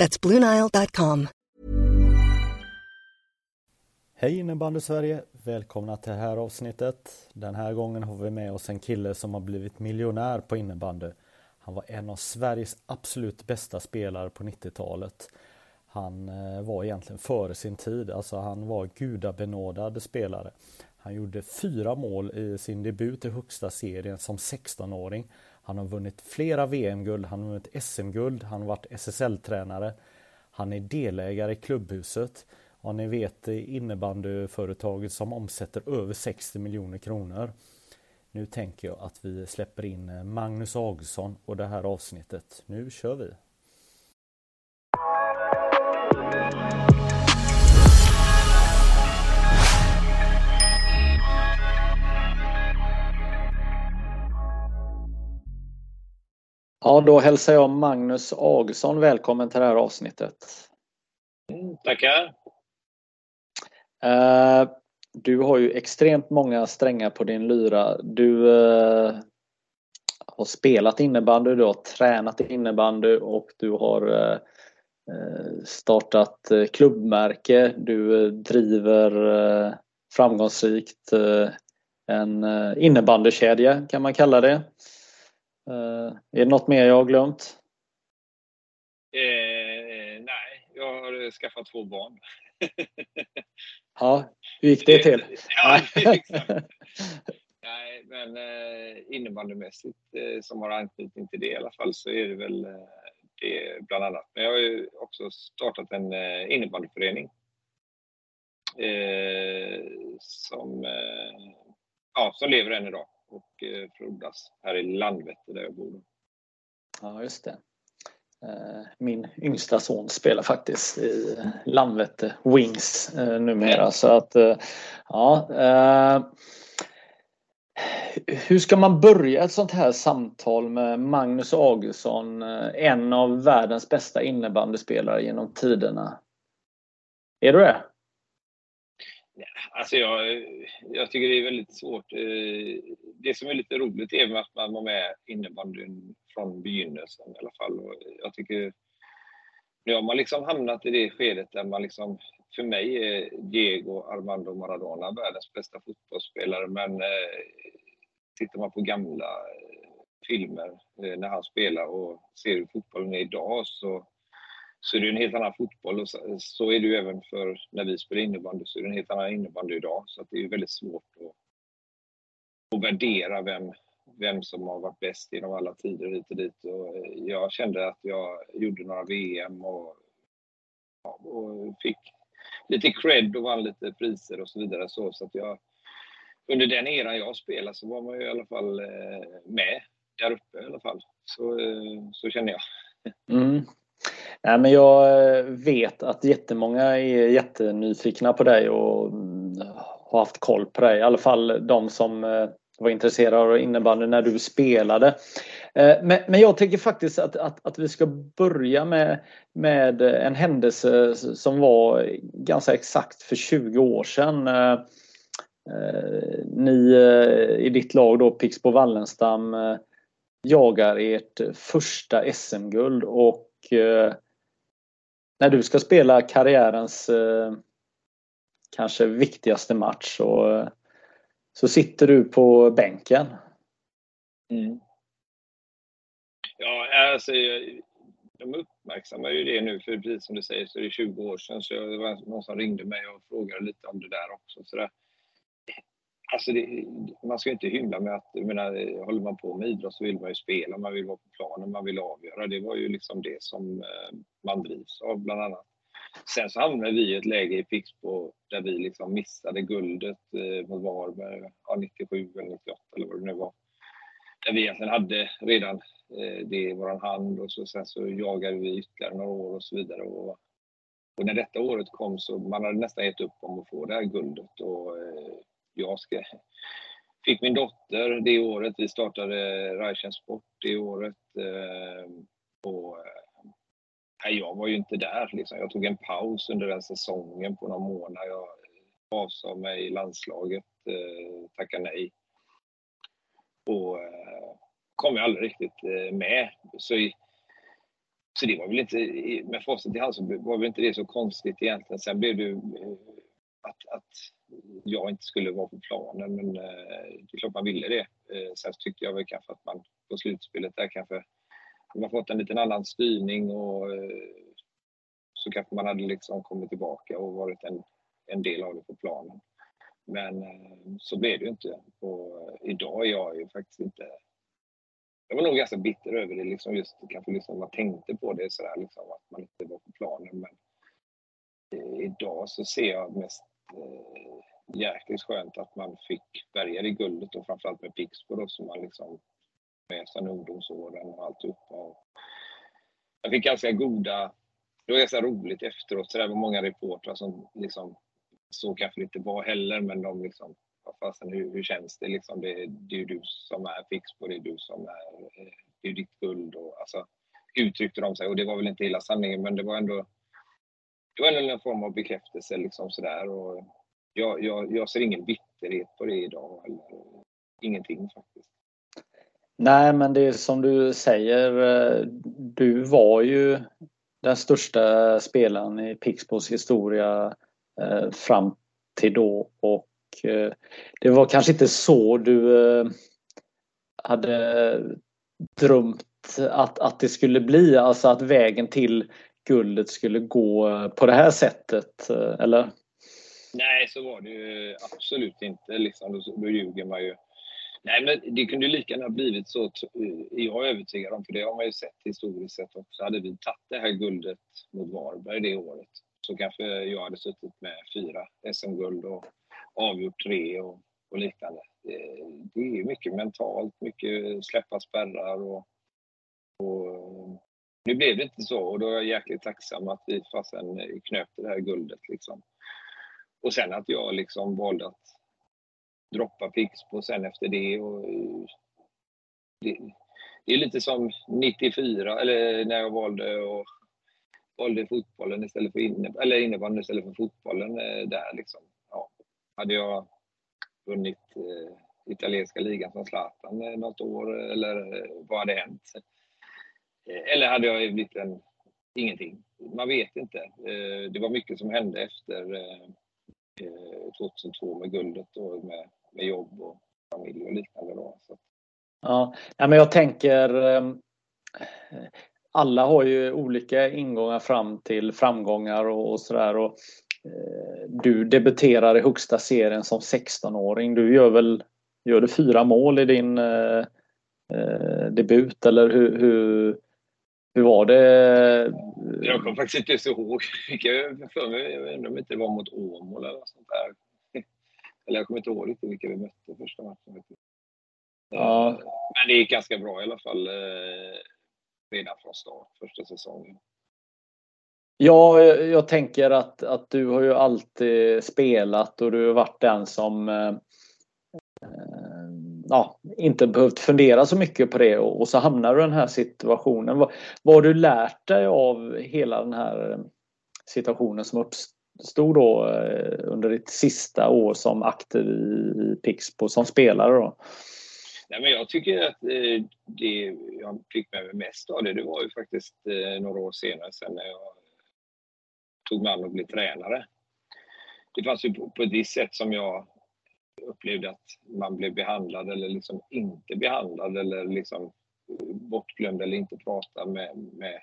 That's BlueNile.com. Hej innebandy Sverige! Välkomna till det här avsnittet. Den här gången har vi med oss en kille som har blivit miljonär på innebandy. Han var en av Sveriges absolut bästa spelare på 90-talet. Han eh, var egentligen före sin tid, alltså han var gudabenådad spelare. Han gjorde fyra mål i sin debut i högsta serien som 16-åring. Han har vunnit flera VM-guld, han har vunnit SM-guld, han har varit SSL-tränare. Han är delägare i klubbhuset och ni vet innebandyföretaget som omsätter över 60 miljoner kronor. Nu tänker jag att vi släpper in Magnus Augustsson och det här avsnittet. Nu kör vi! Ja, då hälsar jag Magnus Augustsson välkommen till det här avsnittet. Mm, tackar! Uh, du har ju extremt många strängar på din lyra. Du uh, har spelat innebandy, du har tränat innebandy och du har uh, startat klubbmärke. Du driver framgångsrikt en innebandykedja kan man kalla det. Är det något mer jag har glömt? Eh, nej, jag har skaffat två barn. Ja, hur gick det till? ja, exakt. Nej, men eh, innebandymässigt eh, som har anknytning till det i alla fall så är det väl eh, det bland annat. Men jag har ju också startat en eh, innebandyförening eh, som, eh, ja, som lever än idag och eh, frodas här i Landvetter där jag bor. Ja, just det. Eh, min yngsta son spelar faktiskt i Landvetter Wings eh, numera. Så att, ja. Hur ska man börja ett sånt här samtal med Magnus Augustsson, en av världens bästa innebandyspelare genom tiderna? Är du det? Alltså jag, jag tycker det är väldigt svårt. Eh, det som är lite roligt är att man var med innebandyn från begynnelsen i alla fall. Och jag tycker nu har man liksom hamnat i det skedet där man liksom, för mig är Diego Armando Maradona världens bästa fotbollsspelare, men eh, tittar man på gamla eh, filmer eh, när han spelar och ser hur fotbollen är idag så, så är det en helt annan fotboll och så, så är det ju även för när vi spelar innebandy så är det en helt annan innebandy idag så att det är väldigt svårt att, att värdera vem, vem som har varit bäst genom alla tider hit och dit. Och jag kände att jag gjorde några VM och, och fick lite cred och vann lite priser och så vidare. Så, så att jag, under den eran jag spelade så var man ju i alla fall eh, med där uppe i alla fall. Så, eh, så känner jag. Mm. Nej, men jag eh, vet att jättemånga är jättenyfikna på dig och mm, har haft koll på dig. I alla fall de som eh, var intresserade av innebandy när du spelade. Eh, men, men jag tänker faktiskt att, att, att vi ska börja med, med en händelse som var ganska exakt för 20 år sedan. Ni i ditt lag då, Pixbo Wallenstam, jagar ert första SM-guld och när du ska spela karriärens eh, kanske viktigaste match så eh, så sitter du på bänken. Mm. Ja, alltså de uppmärksammar ju det nu, för precis som du säger så är det 20 år sedan, så det var någon som ringde mig och frågade lite om det där också. Så där alltså det, man ska inte hymla med att, jag menar, håller man på med idrott så vill man ju spela, man vill vara på planen, man vill avgöra. Det var ju liksom det som eh, man drivs av bland annat. Sen så hamnade vi i ett läge i Pixbo där vi liksom missade guldet eh, mot Varberg, ja, 97 eller 98 eller vad det nu var. Där vi egentligen hade redan eh, det i vår hand och så, sen så jagade vi ytterligare några år och så vidare. Och och när detta året kom så man hade nästan gett upp om att få det här guldet och eh, jag ska, fick min dotter det året. Vi startade Raichen Sport det året. Eh, och, eh, nej, jag var ju inte där. Liksom. Jag tog en paus under den säsongen på några månader. Jag avsade mig i landslaget, eh, tackade nej. Och kom jag aldrig riktigt med. Så så det var väl inte, med facit i hand så var väl inte det så konstigt egentligen. Sen blev det att, att jag inte skulle vara på planen, men eh, det är klart man ville det. Eh, sen tyckte jag väl kanske att man på slutspelet där kanske man fått en liten annan styrning och eh, så kanske man hade liksom kommit tillbaka och varit en, en del av det på planen. Men eh, så blev det ju inte. Och eh, idag är jag ju faktiskt inte jag var nog ganska bitter över det, liksom just kanske liksom man tänkte på det sådär liksom att man inte var på planen. Men eh, idag så ser jag mest eh, jäkligt skönt att man fick bärga det guldet och framförallt med Pixbo då som man liksom med sedan ungdomsåren och alltihopa. Och jag fick ganska goda, det var ganska roligt efteråt, så det var många reportrar som liksom så kanske det inte var heller, men de liksom fasen hur, hur känns det liksom? Det, det är ju du som är Pixbo, det är du som är, eh, det är ditt guld och alltså uttryckte de sig och det var väl inte hela sanningen men det var ändå det var någon en form av bekräftelse liksom sådär och jag, jag, jag ser ingen bitterhet på det idag eller ingenting faktiskt. Nej men det är som du säger, eh, du var ju den största spelaren i Pixbos historia eh, fram till då och eh, det var kanske inte så du hade drömt att, att det skulle bli, alltså att vägen till guldet skulle gå på det här sättet, eh, eller? Nej, så var det ju absolut inte. Liksom, då, då ljuger man ju. Nej, men det kunde lika gärna blivit så, eh, är jag övertygad om, för det har man ju sett historiskt sett också. Hade vi tagit det här guldet mot Varberg det året så kanske jag hade suttit med fyra SM-guld och avgjort tre och, och liknande. Det, det är mycket mentalt, mycket släppa spärrar och, och nu blev det inte så och då är jag jäkligt tacksam att vi fasen eh, knöpte det här guldet liksom. Och sen att jag liksom valde att droppa Pixbo sen efter det och eh, det, det är lite som 94, eller när jag valde och valde fotbollen istället för innebandy, eller innebandy istället för fotbollen eh, där liksom. Hade jag vunnit eh, italienska ligan som Zlatan något år eller vad hade hänt? Eller hade jag blivit en ingenting? Man vet inte. Eh, det var mycket som hände efter eh, eh, 2002 med guldet och med, med jobb och familj och liknande. Då, så. Ja, men jag tänker ehm, alla har ju olika ingångar fram till framgångar och, och sådär. Du debuterar i högsta serien som 16-åring. Du gör väl gör du fyra mål i din eh, debut eller hur, hur, hur var det? Jag kommer faktiskt inte så ihåg. Jag för mig, jag undrar om inte det var mot Åmål eller något sånt där. Eller jag kommer inte ihåg riktigt vilka vi mötte första matchen. Ja. Men det gick ganska bra i alla fall redan från start första säsongen. Ja, jag tänker att, att du har ju alltid spelat och du har varit den som eh, ja, inte behövt fundera så mycket på det och, och så hamnar du i den här situationen. Vad, vad har du lärt dig av hela den här eh, situationen som uppstod då eh, under ditt sista år som aktiv i Pixbo som spelare? Då? Nej, men jag tycker att eh, det jag fick med mig mest av det, det var ju faktiskt eh, några år senare sen när jag tog mig an att bli tränare. Det fanns ju på, ett visst sätt som jag upplevde att man blev behandlad eller liksom inte behandlad eller liksom eh, bortglömd eller inte prata med, med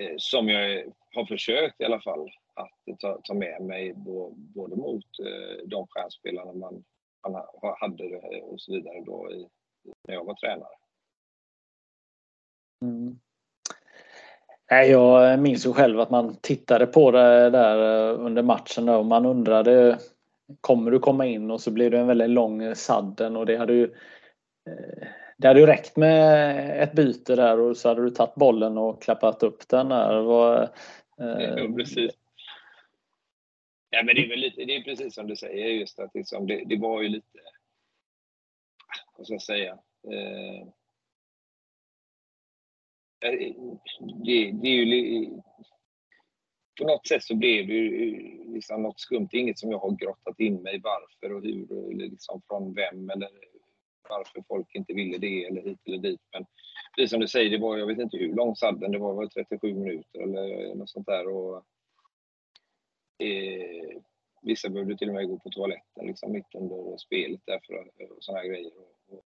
eh, som jag har försökt i alla fall att ta, ta med mig både mot eh, de stjärnspelarna man, man hade eh, och så vidare då i, när jag var tränare. Mm. Nej, jag minns ju själv att man tittade på det där eh, under matchen och man undrade Kommer du komma in? Och så blev det en väldigt lång sadden och det hade ju eh, Det hade ju räckt med ett byte där och så hade du tagit bollen och klappat upp den där. Var, Ja, precis. Ja, men det är väl lite, det är precis som du säger just att liksom, det, det var ju lite, vad ska jag säga, eh, det, det, är ju på något sätt så blev det ju eh, liksom något skumt. Det är inget som jag har grottat in mig varför och hur, eller liksom från vem eller varför folk inte ville det eller hit eller dit. Men precis som du säger, det var, jag vet inte hur lång sadden, det var väl 37 minuter eller något sånt där. Och, eh, vissa behövde till och med gå på toaletten liksom, mitt under spelet därför och sådana här grejer. Och,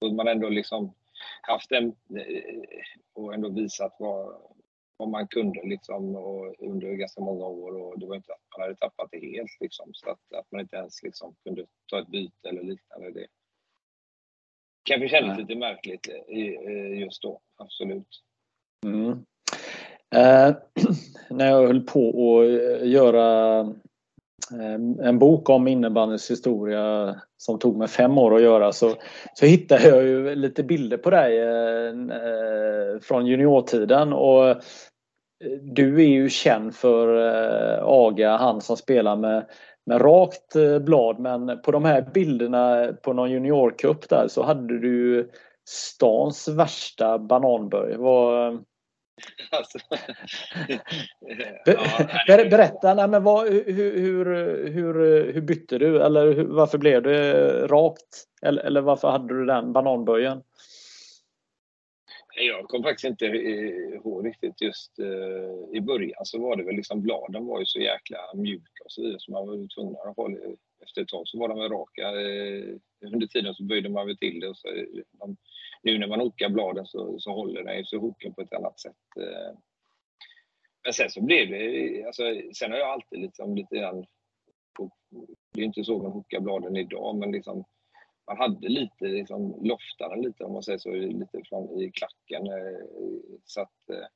och, man ändå liksom haft en... Eh, och ändå visat vad, vad man kunde liksom och under ganska många år och det var inte att man hade tappat det helt liksom så att, att man inte ens liksom kunde ta ett byte eller liknande. Det kanske kändes lite märkligt just då, absolut. Mm. Eh, när jag höll på att göra eh, Ehm, en bok om innebandyns historia som tog mig fem år att göra så, så hittade jag ju lite bilder på dig ehm, eh, från juniortiden och eh, du är ju känd för eh, Aga, han som spelar med, med rakt eh, blad men på de här bilderna på någon juniorcup där så hade du stans värsta bananböj. Vad, Alltså, Ber, berätta, nej, men vad, hur, hur, hur, hur bytte du? Eller hur, varför blev det rakt? Eller, eller varför hade du den bananböjen? Jag kommer faktiskt inte ihåg riktigt just uh, i början så var det väl liksom bladen var ju så jäkla mjuka och så vidare så man var tvungen att hålla efter ett tag så var de raka. Uh, under tiden så böjde man väl till det och så de, nu när man hookar bladen så, så håller den sig hooken på ett annat sätt. Eh. Men sen så blev det, alltså, sen har jag alltid liksom lite grann, det är inte så man hookar bladen idag men liksom man hade lite, liksom, loftade lite om man säger så, lite från, i klacken. Eh. Så att, eh,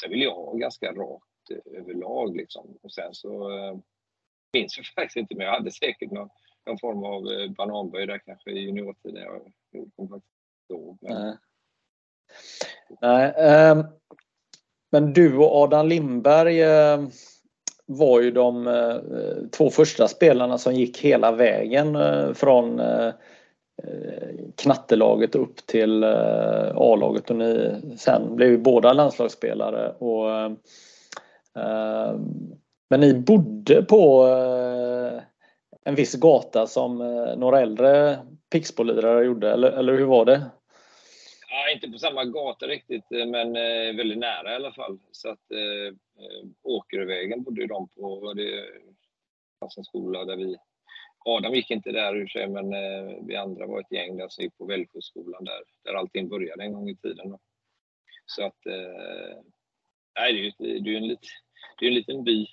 sen vill jag ha ganska rakt överlag liksom. Och sen så minns jag faktiskt inte, men jag hade säkert någon, någon form av bananböj där kanske i juniortiden. Jag, jag kommer. Men... Nej. Nej eh, men du och Adam Lindberg eh, var ju de eh, två första spelarna som gick hela vägen eh, från eh, knattelaget upp till eh, A-laget och ni sen blev ju båda landslagsspelare. Och, eh, men ni bodde på eh, en viss gata som eh, några äldre Pixbo-lirare gjorde, eller, eller hur var det? Ja, inte på samma gata riktigt, eh, men eh, väldigt nära i alla fall. Så att eh, eh Åkervägen bodde de på. Det fanns en skola där vi Adam gick inte där ur sig, men eh, vi andra var ett gäng där som gick på Vällsjöskolan där, där allting började en gång i tiden. Då. Så att, eh, nej, det är ju det är en, lit, det är en liten by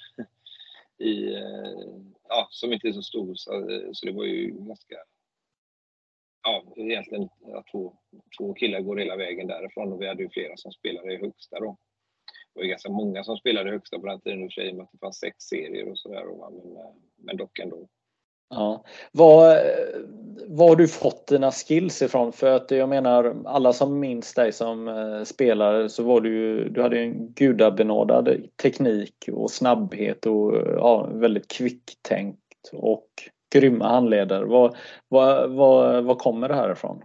i, eh, ja, som inte är så stor, så, så det var ju ganska ja, egentligen ja, två, två killar går hela vägen därifrån och vi hade ju flera som spelade i högsta då. Det var ju ganska många som spelade i högsta på den tiden i och för sig, med att det fanns sex serier och sådär. Men, eh, men dock ändå. Ja. Vad, var har du fått dina skills ifrån? För att jag menar, alla som minns dig som eh, spelare så var du ju, du hade en gudabenådad teknik och snabbhet och ja, väldigt kvicktänkt och grymma handledare. Vad, vad, vad, vad kommer det här ifrån?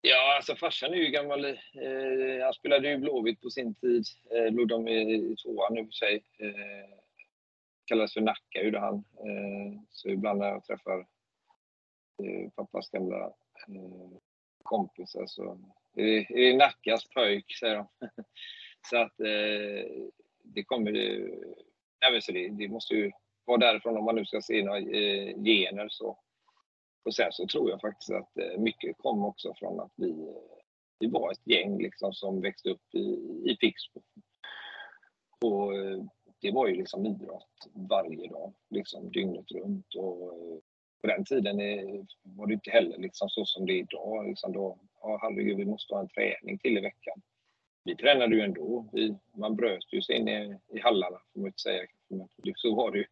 Ja, alltså farsan är ju gammal. Eh, han spelade ju Blåvitt på sin tid. Eh, låg de i tvåan nu för sig. Eh, kallades för Nacka gjorde han. Eh, så ibland när jag träffar eh, pappas gamla eh, kompisar så är det, är det Nackas pöjk, säger de. så att eh, det kommer... Nej, så det, det måste ju var därifrån om man nu ska se några eh, gener så. Och sen så tror jag faktiskt att eh, mycket kom också från att vi, eh, vi var ett gäng liksom som växte upp i, i Pixbo. Och det var ju liksom idrott varje dag, liksom dygnet runt. Och på den tiden var det inte heller liksom så som det är idag. Liksom då, ja, herregud, vi måste ha en träning till i veckan. Vi tränade ju ändå. Vi, man bröt ju sig in i, i hallarna, får man inte säga. Men så var det ju.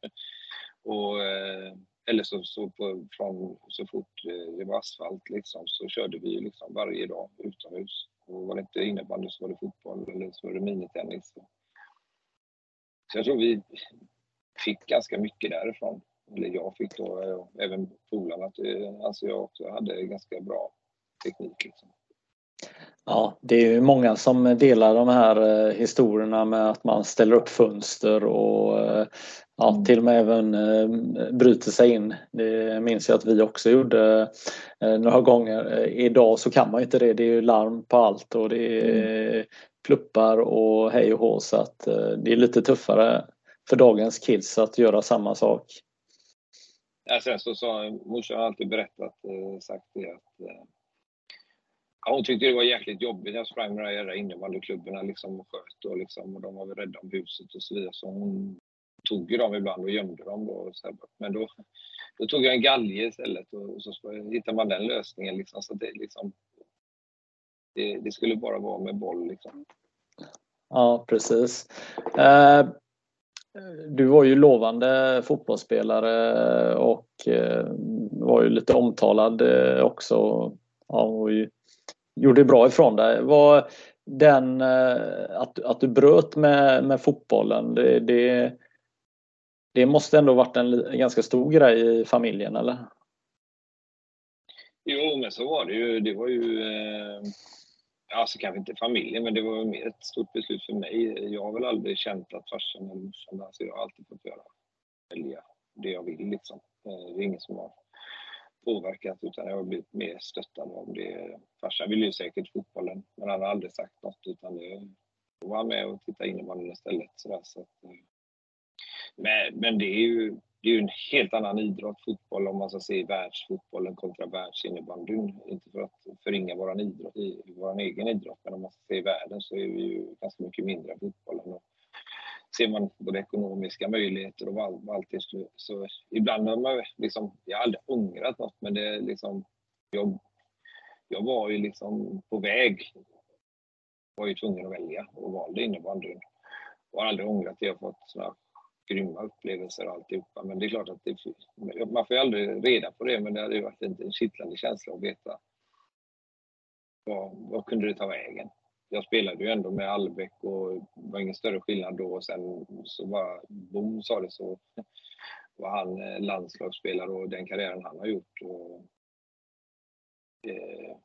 Och, eh, eller så, så, på, från, så fort eh, det var asfalt liksom, så körde vi liksom varje dag utomhus. Och var det inte innebandy så var det fotboll eller så var det minitennis. Så jag tror vi fick ganska mycket därifrån. Eller jag fick då, eh, och även polarna eh, anser jag också hade ganska bra teknik. Liksom. Ja, det är ju många som delar de här eh, historierna med att man ställer upp fönster och eh, ja, mm. till och med även eh, bryter sig in. Det minns jag att vi också gjorde några gånger. Idag så kan man ju inte det. Det är ju larm på allt och det är mm. pluppar och hej och hå så att det är lite tuffare för dagens kids att göra samma sak. Ja, sen så sa morsan alltid berättat, sagt det att Ja, hon tyckte det var jäkligt jobbigt. Jag sprang med de här innebandyklubborna liksom och sköt och, liksom, och de var väl rädda om huset och så vidare. Så hon tog ju dem ibland och gömde dem. Då, och så Men då, då tog jag en galge istället och, så hittade man den lösningen. Liksom, så det, liksom, det, det, skulle bara vara med boll. Liksom. Ja, precis. Uh... du var ju lovande fotbollsspelare och eh, var ju lite omtalad eh, också. Ja, var ju gjorde bra ifrån dig. Var den, eh, att, att du bröt med, med fotbollen, det, det, det måste ändå varit en ganska stor grej i familjen, eller? Jo, men så var det ju. Det var ju, eh, alltså kanske inte familjen, men det var mer ett stort beslut för mig. Jag har väl aldrig känt att farsan eller morsan, alltså jag har alltid fått göra, välja det jag vill liksom. Eh, det är ingen som har påverkat utan jag har blivit mer stöttad av det. Farsan ville ju säkert fotbollen men han har aldrig sagt något utan det var med och tittade innebandyn istället. Så, så att, eh. men, men det är ju det är ju en helt annan idrott, fotboll, om man ska se världsfotbollen kontra världsinnebandyn. Inte för att förringa vår idrott, vår egen idrott, men om man ska se världen så är vi ju ganska mycket mindre än fotbollen. Och ser man både ekonomiska möjligheter och all, allting. Så, så ibland har man liksom, jag har aldrig ångrat något, men det är liksom, jag, jag var ju liksom på väg. Var ju tvungen att välja och valde innebandyn. Och har aldrig ångrat det. Jag har fått sådana grymma upplevelser och alltihopa. Men det är klart att det, man får ju aldrig reda på det, men det hade ju varit en kittlande känsla att veta vad, vad kunde det ta vägen jag spelade ju ändå med Albeck och det var ingen större skillnad då. Och sen så bara boom sa det så var han eh, landslagsspelare och den karriären han har gjort. Och, eh,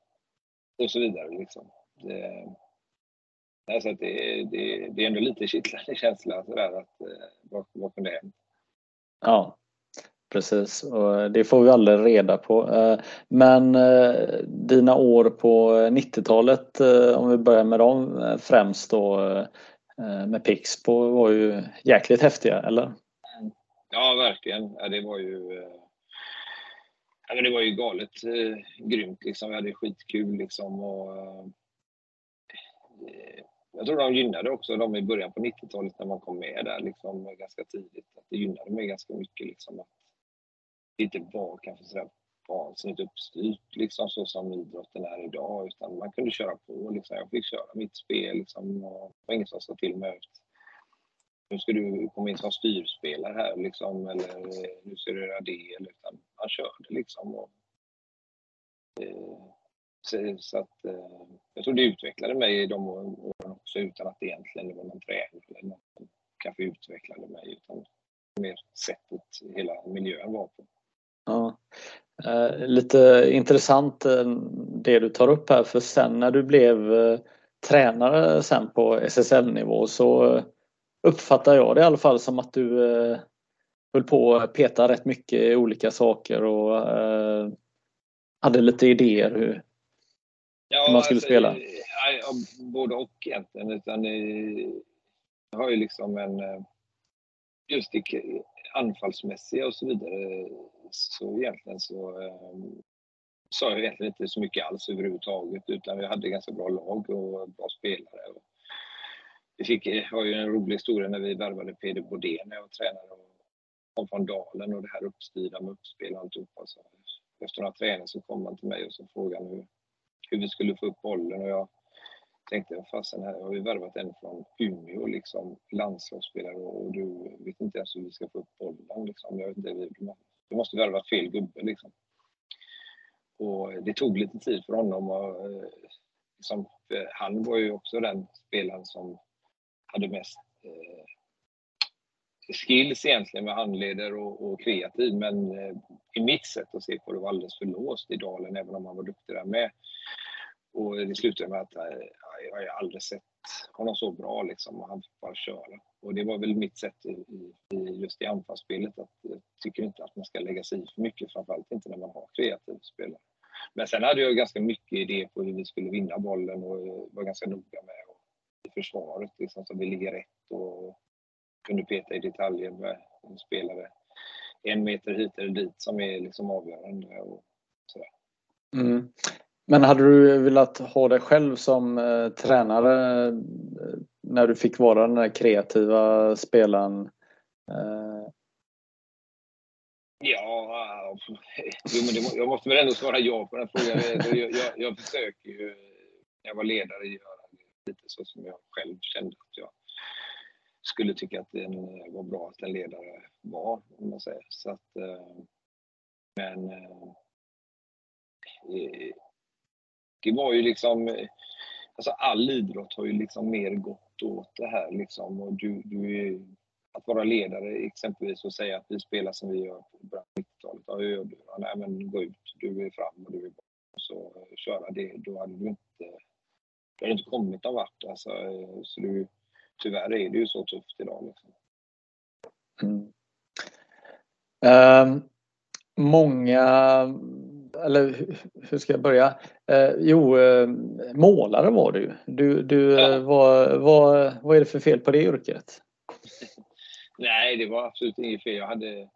och så vidare liksom. Det, alltså det, det, det är ändå lite kittlande känsla sådär att eh, vad, vad kunde hänt? Ja, Precis, och eh, det får vi aldrig reda på. Eh, men eh, dina år på 90-talet, om vi börjar med dem främst då med Pixbo var ju jäkligt häftiga, eller? Ja, verkligen. Ja, det var ju ja, men det var ju galet eh, grymt. Liksom. Vi hade skitkul liksom. Och, eh, jag tror de gynnade också de i början på 90-talet när man kom med där liksom, ganska tidigt. Att det gynnade mig ganska mycket. Liksom, att inte var kanske sådär vansinnigt uppstyrt liksom så som idrotten är idag utan man kunde köra på liksom. Jag fick köra mitt spel liksom och det var ingen som sa till mig att nu ska du komma in som styrspelare här liksom eller eh, nu ska du göra det eller utan man körde liksom och, eh, så, så, att eh, jag tror det utvecklade mig i de åren också utan att det egentligen var någon träning eller något som kanske utvecklade mig utan mer sättet hela miljön var på. Ja. Eh, lite intressant eh, det du tar upp här för sen när du blev eh, tränare sen på SSL-nivå så uppfattar jag det i alla fall som att du höll på att peta rätt mycket i olika saker och hade lite idéer hur, ja, hur man skulle alltså, spela. Ja, både och egentligen. Utan, jag har ju liksom en just anfallsmässiga och så vidare så egentligen så eh, sa jag egentligen inte så mycket alls överhuvudtaget utan vi hade ganska bra lag och bra spelare. Och vi fick, eh, har ju en rolig historia när vi värvade Peder Bodén när jag tränade och kom från Dalen och det här uppstyrda med uppspel och alltihopa. Så efter några träningar så kom han till mig och så frågade han hur, hur vi skulle få upp bollen och jag tänkte, fasen här har vi värvat en från Umeå, liksom landslagsspelare och du vet inte ens hur vi ska få upp bollen. Liksom. Jag vet inte, du måste värva fel gubbe liksom. Och eh, det tog lite tid för honom Och, eh, liksom, han var ju också den spelaren som hade mest eh, skills egentligen med handleder och, och kreativ, men eh, i mitt sätt att se på det var alldeles för låst i dalen, även om han var duktig där med. Och det slutade med att eh, jag har aldrig sett honom så bra liksom, och han fick bara köra. Och det var väl mitt sätt i, i, just i anfallsspelet, att jag tycker inte att man ska lägga sig i för mycket, framförallt inte när man har kreativa spelare. Men sen hade jag ganska mycket idé på hur vi skulle vinna bollen och eh, var ganska noga med och, i försvaret, liksom, så vi ligger rätt och kunde peta i detaljer med spelare en meter hit eller dit som är liksom avgörande. Och sådär. Mm. Men hade du velat ha dig själv som eh, tränare eh, när du fick vara den där kreativa spelaren? Eh... Ja, jo, men det, jag måste väl ändå svara ja på den frågan. Jag, jag, jag försöker ju, när jag var ledare, göra lite så som jag själv kände att jag skulle tycka att det eh, var bra att en ledare var, om man säger. Så att, eh, men eh, det var ju liksom, alltså all idrott har ju liksom mer gått åt det här liksom. Och du, du är, att vara ledare exempelvis och säga att vi spelar som vi gör på början av 90-talet. Ja, hur gör du? Ja, nej, men gå ut, du är fram och du är bak. Och så köra det. Då hade du inte, du hade inte kommit någon vart. Alltså, så du, tyvärr är det ju så tufft idag. Liksom. Mm. Um, många, eller hur ska jag börja? Uh, jo, uh, målare var du. Du, du ja. var, var, vad är det för fel på det yrket? Nej, det var absolut inget fel. Jag hade,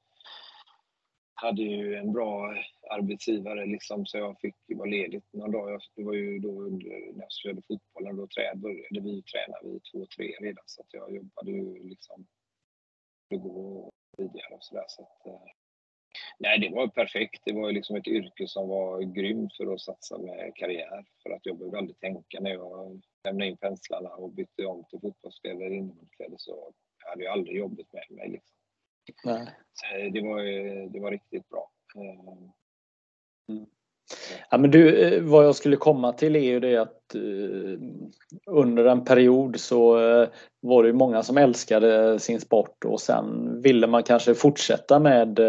hade ju en bra arbetsgivare liksom, så jag fick vara ledigt någon dag. Det var ju då under, när jag spelade fotboll, då började vi träna vid två, tre redan så att jag jobbade ju liksom gå och sådär. Så att, eh, nej, det var perfekt. Det var liksom ett yrke som var grymt för att satsa med karriär. För att jag behövde aldrig tänka när jag lämnade in penslarna och bytte om till fotbollskläder eller innebandykläder så hade jag aldrig jobbet med mig. Liksom. Nej. Så det, var, det var riktigt bra. Mm. Ja, men du, eh, vad jag skulle komma till är ju det att uh, under en period så var det många som älskade sin sport och sen ville man kanske fortsätta med,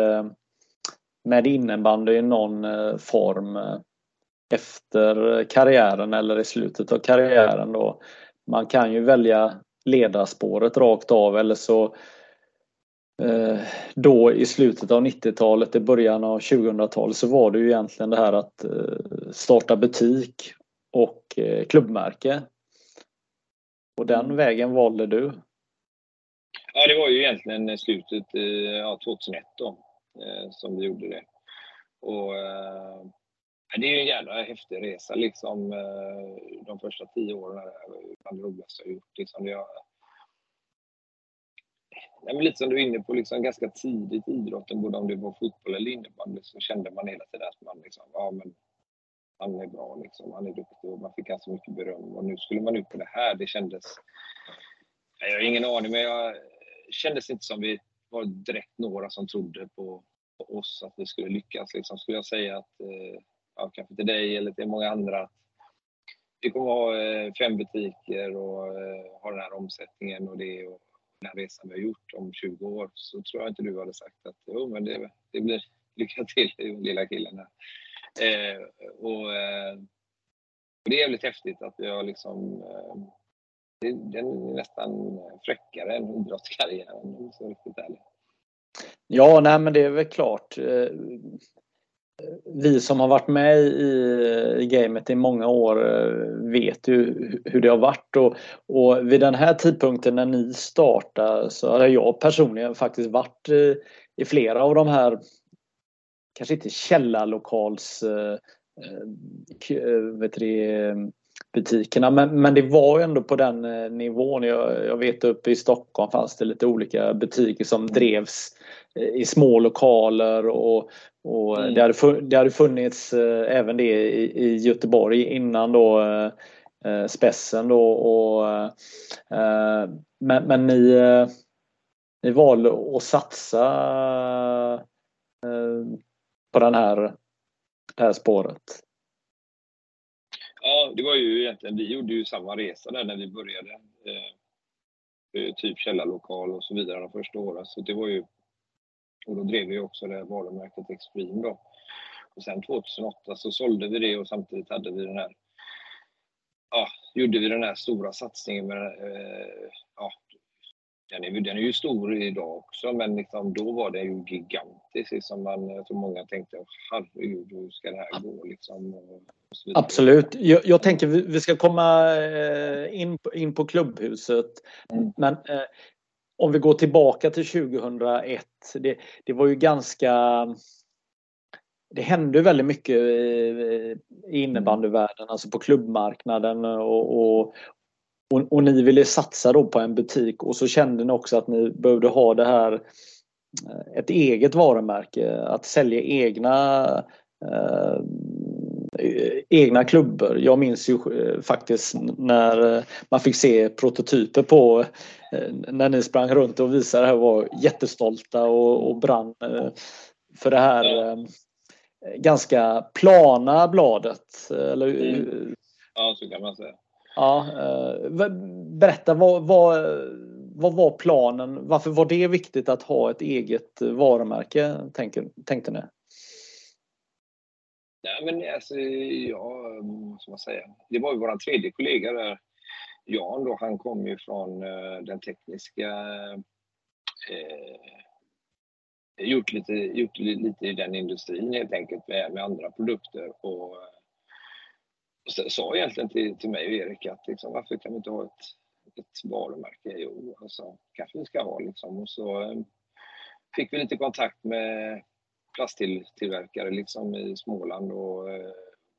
med innebandy i någon form efter karriären eller i slutet av karriären. Då. Man kan ju välja ledarspåret rakt av eller så Eh, då i slutet av 90-talet, i början av 2000-talet så var det ju egentligen det här att eh, starta butik och eh, klubbmärke. Och den mm. vägen valde du? Ja, det var ju egentligen slutet ja, 2001 då Eh, som vi gjorde det. Och eh, det är ju en jävla häftig resa liksom. Eh, de första tio åren är bland det roligaste jag gjort. Liksom. Jag, ja, men lite som du är inne på, liksom, ganska tidigt i idrotten, både om det var fotboll eller innebandy, så kände man hela tiden att man liksom, ja men han är bra liksom, han är duktig och man fick ganska mycket beröm. Och nu skulle man ut på det här, det kändes... Jag har ingen aning, men jag kändes inte som vi var direkt några som trodde på, på oss, att vi skulle lyckas. Liksom. Skulle jag säga att, eh, ja, kanske till dig eller till många andra, att vi kommer ha eh, fem butiker och eh, ha den här omsättningen och det och den resan vi har gjort om 20 år så tror jag inte du hade sagt att jo, men det, det blir lycka till lilla killen här. Eh, och, eh, och, det är jävligt häftigt att vi har liksom eh, den är nästan fräckare än idrottskarriären så riktigt ärlig. Ja, nej men det är väl klart. Eh, vi som har varit med i, gamet i många år eh, vet ju hur det har varit och, och vid den här tidpunkten när ni startar så har jag personligen faktiskt varit i, i flera av de här kanske inte källarlokals äh, vet det, butikerna men, men det var ändå på den nivån. Jag, jag vet uppe i Stockholm fanns det lite olika butiker som drevs i små lokaler och, och mm. det, hade, det hade funnits eh, även det i, i Göteborg innan då eh, eh Spessen då och eh, men, men ni, eh, ni valde att satsa eh, på den här, det här spåret. Ja, det var ju egentligen, vi gjorde ju samma resa där när vi började. Eh, eh, typ källarlokal och så vidare de första åren. Så det var ju, och då drev vi också det varumärket Extreme då. Och sen 2008 så sålde vi det och samtidigt hade vi den här ja, gjorde vi den här stora satsningen med eh, ja, den är, den är ju stor idag också, men liksom, då var den ju gigantisk. Liksom man, tror många tänkte, herregud, hur ska det här gå? Liksom, Absolut. Jag, jag, tänker vi ska komma eh, in, in på klubbhuset. Mm. Men eh, om vi går tillbaka till 2001. Det, det var ju ganska det hände väldigt mycket i innebandyvärlden, alltså på klubbmarknaden och, och, och, och, ni ville satsa då på en butik och så kände ni också att ni behövde ha det här eh, ett eget varumärke, att sälja egna eh, egna klubbor. Jag minns ju eh, faktiskt när man fick se prototyper på när ni sprang runt och visade det här var jättestolta och, och brann för det här ganska plana bladet. Eller, mm. Ja, så kan man säga. Ja, eh, berätta, vad, vad, vad var planen? Varför var det viktigt att ha ett eget varumärke, tänker, tänkte ni? Nej, men alltså, ja, vad ska man säga? Det var ju vår tredje kollega där, Jan då, han kom ju från eh, den tekniska Eh, gjort lite, gjort lite i den industrin helt enkelt med, med andra produkter. Och eh, sa egentligen till, till mig och Erik att liksom, varför kan vi inte ha ett, ett varumärke? Jo, alltså, kanske vi ska ha liksom. Och så eh, fick vi lite kontakt med plasttillverkare liksom i Småland och eh,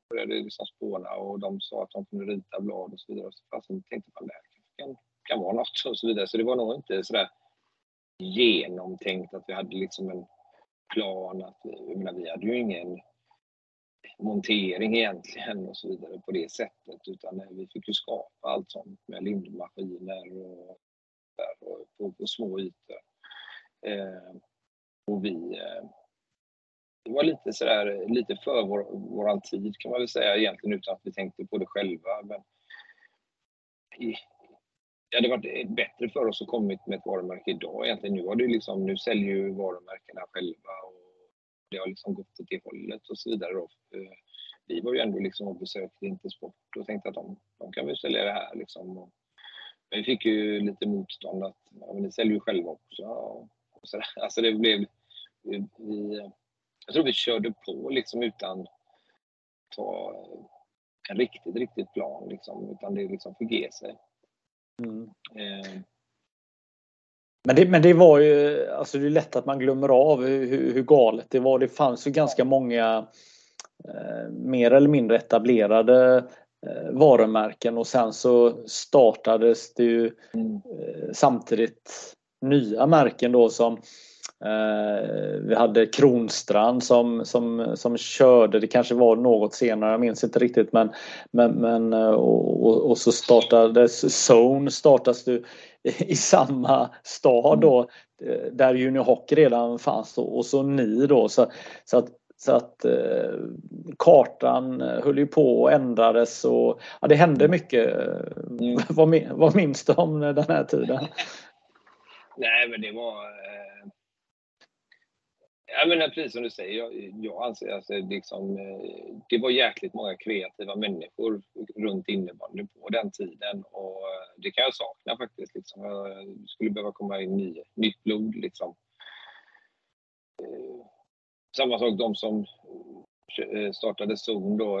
började liksom spåna och de sa att de kunde rita blad och så vidare. Så fast tänkte man det kan, kan vara något och så vidare. Så det var nog inte sådär genomtänkt, att vi hade liksom en plan. Att vi, jag menar, vi hade ju ingen montering egentligen och så vidare på det sättet utan eh, vi fick ju skapa allt sånt med lindmaskiner och, och på, på små ytor. Eh, och vi eh, det var lite sådär, lite för vår, våran tid kan man väl säga egentligen utan att vi tänkte på det själva. Men i, det hade varit bättre för oss att kommit med ett varumärke idag egentligen. Nu, har det liksom, nu säljer ju varumärkena själva och det har liksom gått åt det hållet och så vidare. Då. Eh, vi var ju ändå liksom och besökte Intersport och tänkte att de, de kan väl sälja det här liksom. Men vi fick ju lite motstånd att ja, men ni säljer ju själva också. Och så där. Alltså det blev... Vi, vi, jag tror vi körde på liksom utan ta en riktigt, riktigt plan liksom. Utan det liksom fick ge sig. Mm. Eh. Men det, men det var ju, alltså det är lätt att man glömmer av hur, hur galet det var. Det fanns ju ganska många eh, mer eller mindre etablerade eh, varumärken och sen så startades det ju eh, samtidigt nya märken då som Eh, vi hade Kronstrand som, som, som körde, det kanske var något senare, jag minns inte riktigt men, men, men eh, och, och, och så startades Zone startas du i samma stad då eh, där Junior Hockey redan fanns och, och så ni då så, så att så att eh, kartan höll ju på och ändrades och ja, det hände mycket. Mm. vad, vad minns du om den här tiden? Nej men det var Ja, men precis som du säger, jag, jag anser att alltså, liksom, eh, det var jäkligt många kreativa människor runt innebandyn på den tiden och eh, det kan jag sakna faktiskt. Liksom. Jag skulle behöva komma in ny, nytt blod. Liksom. Eh, samma sak, de som startade Zon då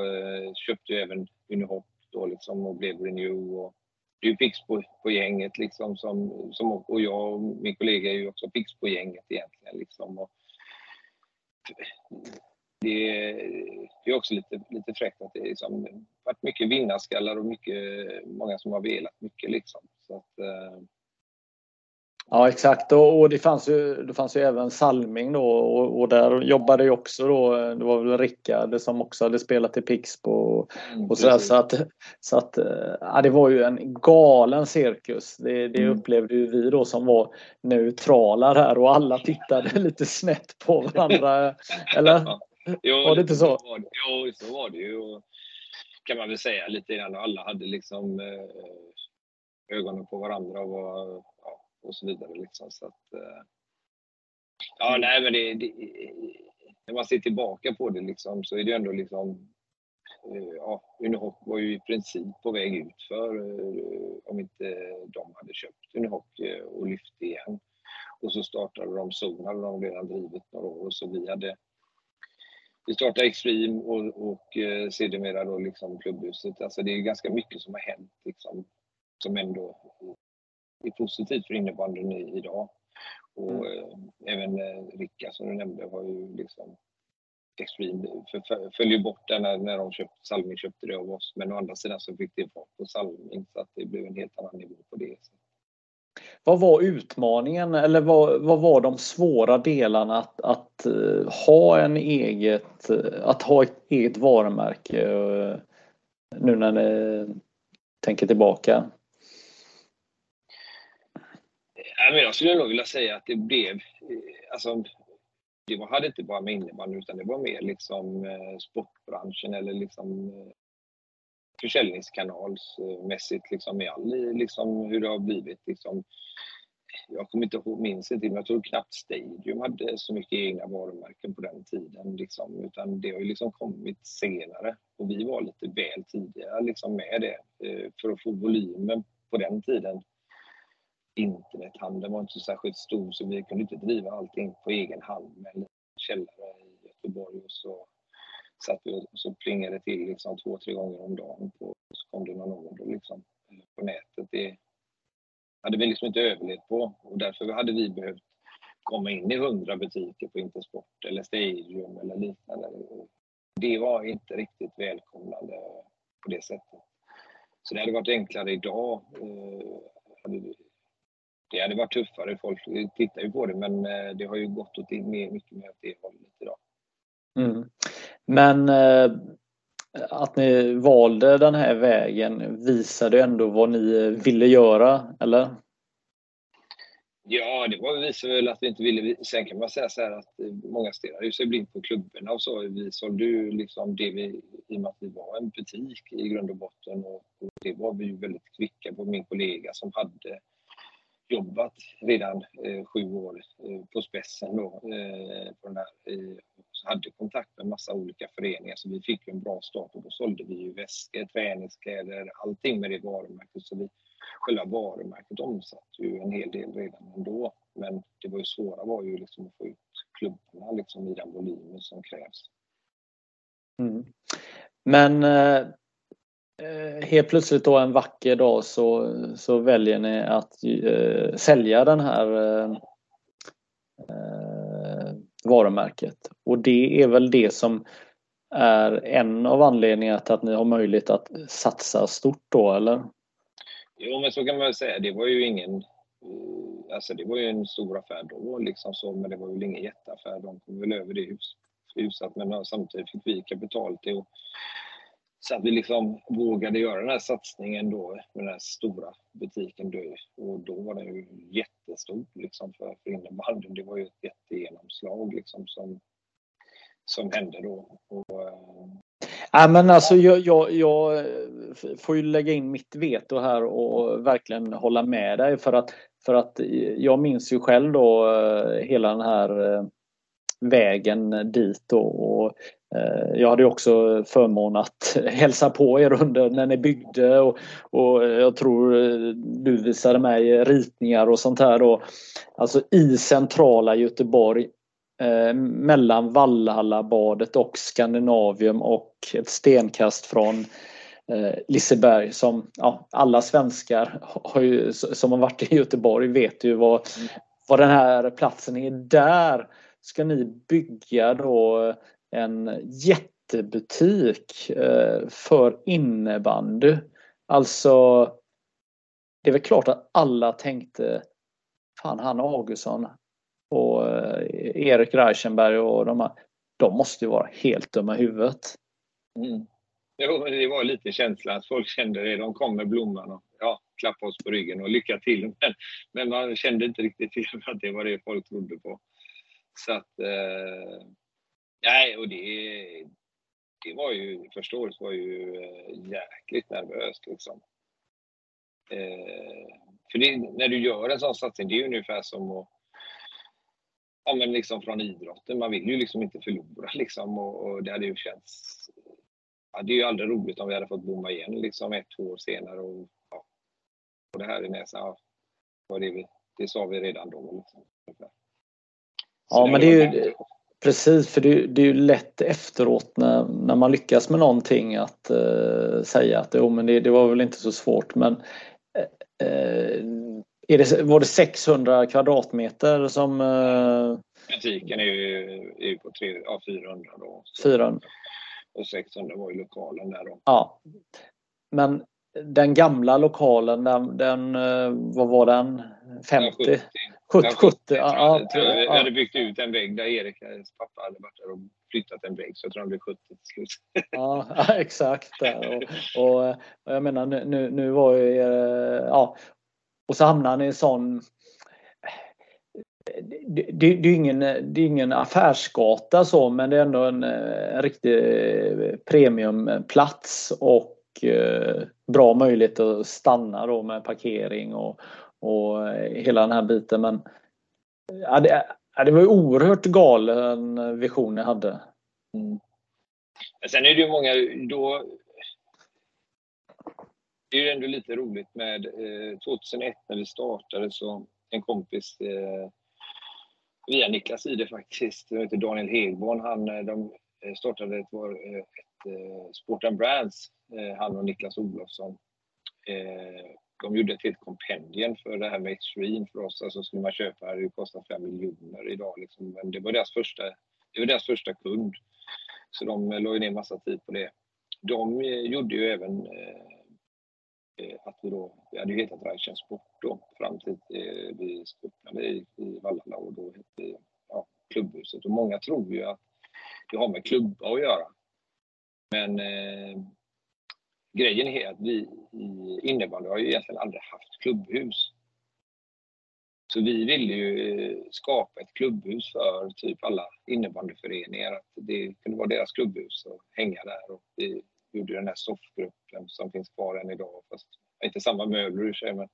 köpte ju även Unihop då liksom och blev Renew. Och det är ju fix på, på gänget liksom som, som, och jag och min kollega är ju också fix på gänget egentligen. Liksom. Och, det, det är också lite, lite fräckt att det liksom varit mycket vinnarskallar och mycket, många som har velat mycket. Liksom. Så att, eh, Ja exakt och, och, det, fanns ju, det fanns ju även Salming då och, och där jobbade ju också då, det var väl Rickard som också hade spelat i Pixbo och, mm, och sådär, så att, så att ja, det var ju en galen cirkus. Det, det mm. upplevde ju vi då som var neutrala där och alla tittade lite snett på varandra. Eller? Jo, var det inte så? jo, så var det ju. kan man väl säga lite grann. Alla hade liksom eh, ögonen på varandra och, var, ja, och så vidare. Liksom. Så att, eh, ja, nej, men det, det, när man ser tillbaka på det liksom, så är det ändå liksom eh, ja, Unihoc var ju i princip på väg ut för eh, om inte de hade köpt Unihoc eh, och lyft igen. Och så startade de Zon, hade de redan drivit några år, så vi hade vi startade Extreme och, och eh, sedermera då liksom klubbhuset. Alltså det är ganska mycket som har hänt liksom, som ändå är positivt för innebandyn idag. Och mm. eh, även eh, Ricka som du nämnde har ju liksom Extreme följer bort det när, när de köpte, Salming köpte det av oss. Men å andra sidan så fick det fart på Salming så att det blev en helt annan nivå på det. Så. Vad var utmaningen eller vad, vad var de svåra delarna att, att uh, ha en eget, att ha ett eget varumärke nu när ni tänker tillbaka? Jag skulle nog vilja säga att det blev, eh, alltså, det var, hade inte bara med innebandy utan det var mer liksom eh, sportbranschen eller liksom eh, försäljningskanalsmässigt liksom i all, liksom hur det har blivit liksom. Jag kommer inte ihåg, minns inte, men jag tror knappt Stadium hade så mycket egna varumärken på den tiden liksom, utan det har ju liksom kommit senare och vi var lite väl tidiga liksom med det för att få volymen på den tiden. Internethandeln var inte särskilt stor så vi kunde inte driva allting på egen hand med en källare i Göteborg och så satt vi och så plingade det till liksom två, tre gånger om dagen. På, så kom det någon order liksom, eh, på nätet. Det hade vi liksom inte överlevt på och därför hade vi behövt komma in i hundra butiker på Intersport eller Stadium eller liknande. Det var inte riktigt välkomnande på det sättet. Så det hade varit enklare idag. Eh, Eh, det hade varit tuffare, folk tittar ju på det men eh, det har ju gått åt mycket mer åt det hållet idag. Mm. Men eh, att ni valde den här vägen visade ändå vad ni ville göra, eller? Ja, det var visade väl att vi inte ville. Sen kan man säga så här att många stirrar sig blind på klubborna och så. Vi sålde ju liksom det vi, i och med att vi var en butik i grund och botten och, och det var vi ju väldigt kvicka på. Min kollega som hade jobbat redan eh, sju år eh, på spetsen då, eh, på den där, eh, så hade kontakt med massa olika föreningar så vi fick en bra start och då sålde vi ju väskor, träningskläder, allting med det varumärket. Så vi, själva varumärket omsatte ju en hel del redan ändå. Men det var ju svåra var ju liksom att få ut klubbarna liksom i den volymen som krävs. Mm. Men Eh, Eh, helt plötsligt då en vacker dag så, så väljer ni att eh, sälja den här eh, eh, varumärket. Och det är väl det som är en av anledningarna till att ni har möjlighet att satsa stort då, eller? Jo, men så kan man väl säga. Det var ju ingen... Eh, alltså det var ju en stor affär då, liksom så, men det var väl ingen jätteaffär. De kom väl över det hus, huset, men samtidigt fick vi kapital till att så att vi liksom vågade göra den här satsningen då med den här stora butiken. Då, och då var den ju jättestor liksom för, för innebandyn. Det var ju ett jättegenomslag liksom som, som hände då. Och, äh... Ja, men alltså, jag, jag, jag, eh, får ju lägga in mitt veto här och verkligen hålla med dig för att, för att eh, jag minns ju själv då hela den här vägen dit och, och jag hade också förmån att hälsa på er under när ni byggde och, och jag tror eh, du visade mig ritningar och sånt här då. Alltså i centrala Göteborg eh, mellan Vallhallabadet och Skandinavium och ett stenkast från eh, Liseberg som ja, alla svenskar har ju, som har varit i Göteborg vet ju vad, vad den här platsen är. Där ska ni bygga då en jättebutik eh, för innebandy. Alltså, det är väl klart att alla tänkte Fan, han Augustsson och eh, Erik Reichenberg och de här, de måste ju vara helt dumma i huvudet. Mm. Jo, det var lite känslan folk kände det. De kom med blomman och ja, klappade oss på ryggen och lycka till. Men, men man kände inte riktigt till att det var det folk trodde på. Så att, eh, Nej, och det, det var ju, första året var ju jäkligt nervöst liksom. Eh, för det, när du gör en sån satsning, det är ungefär som att ja, men liksom från idrotten. Man vill ju liksom inte förlora liksom och, och det hade ju känts... Ja, det är ju aldrig roligt om vi hade fått bomma igen liksom ett, två år senare och, ja, och det här i näsan. Ja, det, vi, det sa vi redan då. Liksom. Ja, men det är ju precis för det, det, är ju lätt efteråt när, när man lyckas med någonting att uh, säga att jo, men det, det, var väl inte så svårt men uh, är det, var det 600 kvadratmeter som... Uh... Butiken är ju, är ju på tre, ja, 400 då. Så. 400. Och 600 var ju lokalen där då. Ja. Men den gamla lokalen, den, den eh, vad var den? 50? 70. 70, 70 ja, jag, tror jag, jag hade byggt ut en vägg där Erik, pappa, hade varit där och flyttat en vägg så jag tror han blev 70 till slut. Ja, exakt. Och, och, och, jag menar nu, nu var ju, eh, ja, och så hamnar han i en sån det, det, det, är ingen, det är ingen affärsgata så men det är ändå en, en riktig premiumplats och eh, Eh, bra möjlighet att stanna då med parkering och, och eh, hela den här biten. Men ja, det, ja, det var ju oerhört galen vision jag hade. Mm. Sen är det ju många, då det är ju ändå lite roligt med eh, 2001 när vi startade så en kompis eh, via Niklas Ide faktiskt, som heter Daniel Hegborn, han, eh, de startade ett, var, ett, eh, Sport and Brands, eh, han och Niklas Olofsson. Eh, de gjorde ett helt kompendium för det här med Extreme för oss. Alltså skulle man köpa det, det kostar 5 miljoner idag. Liksom. Men det var deras första, det var deras första kund. Så de eh, la ju ner massa tid på det. De gjorde ju även Eh, att vi då, vi hade ju hetat Rajtjärn Sport då fram till eh, vi öppnade i, i Vallala och då hette vi ja, Klubbhuset. Och många tror ju att det har med klubba att göra. Men eh, grejen är att vi i innebandy har ju egentligen aldrig haft klubbhus. Så vi ville ju eh, skapa ett klubbhus för typ alla innebandyföreningar. Att det kunde vara deras klubbhus och hänga där. Och vi gjorde den här soffgruppen som finns kvar än idag. Fast inte samma möbler i sig. Men,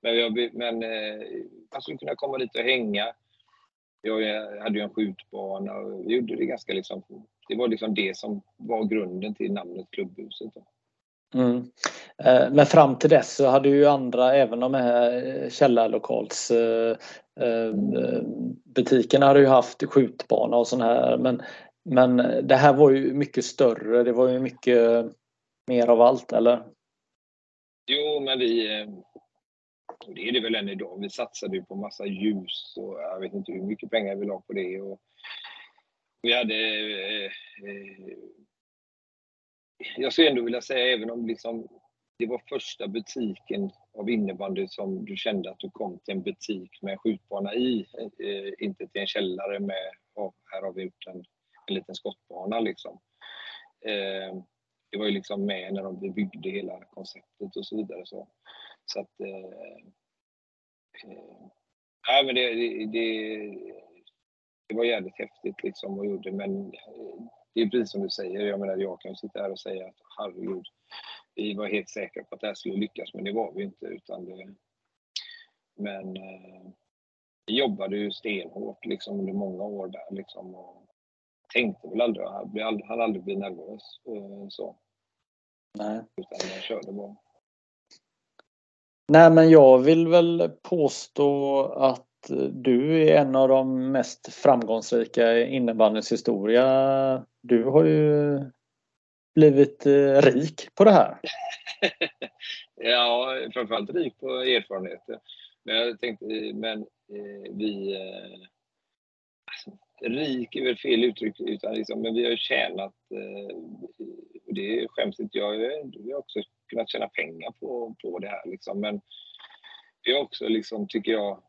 men, jag, men eh, man skulle kunna komma dit och hänga. Jag hade ju en skjutbana och vi gjorde det ganska liksom. Det var liksom det som var grunden till namnet Klubbhuset. Mm. Eh, men fram till dess så hade ju andra, även de här eh, butikerna hade ju haft skjutbana och sån här men men det här var ju mycket större. Det var ju mycket mer av allt, eller? Jo, men vi... Eh, det är det väl än idag. Vi satsade ju på massa ljus och jag vet inte hur mycket pengar vi la på det. Och vi hade... Eh, eh, jag skulle ändå vilja säga, även om liksom det var första butiken av innebandy som du kände att du kom till en butik med skjutbana i, eh, inte till en källare med, oh, här har vi gjort en en liten skottbana liksom. Eh, det var ju liksom med när de byggde hela konceptet och så vidare. Så, så att... Eh, eh, men det, det, det, det, var jävligt häftigt liksom och gjorde men eh, det är precis som du säger, jag menar jag kan sitta här och säga att herregud, vi var helt säkra på att det här skulle lyckas men det var vi inte utan det, men eh, vi jobbade ju stenhårt liksom under många år där liksom och tänkte väl aldrig, han aldrig, han aldrig bli nervös. Eh, så. Nej. Utan jag körde bara. Nej men jag vill väl påstå att Eh, du är en av de mest framgångsrika i innebandyns historia. Du har ju blivit eh, rik på det här. ja, framförallt rik på erfarenheter. Men jag tänkte, men eh, vi eh, alltså, rik är väl fel uttryck, utan liksom, men vi har tjänat, eh, och det skäms inte jag vi har också kunnat tjäna pengar på, på det här liksom. Men vi har också, liksom, tycker jag,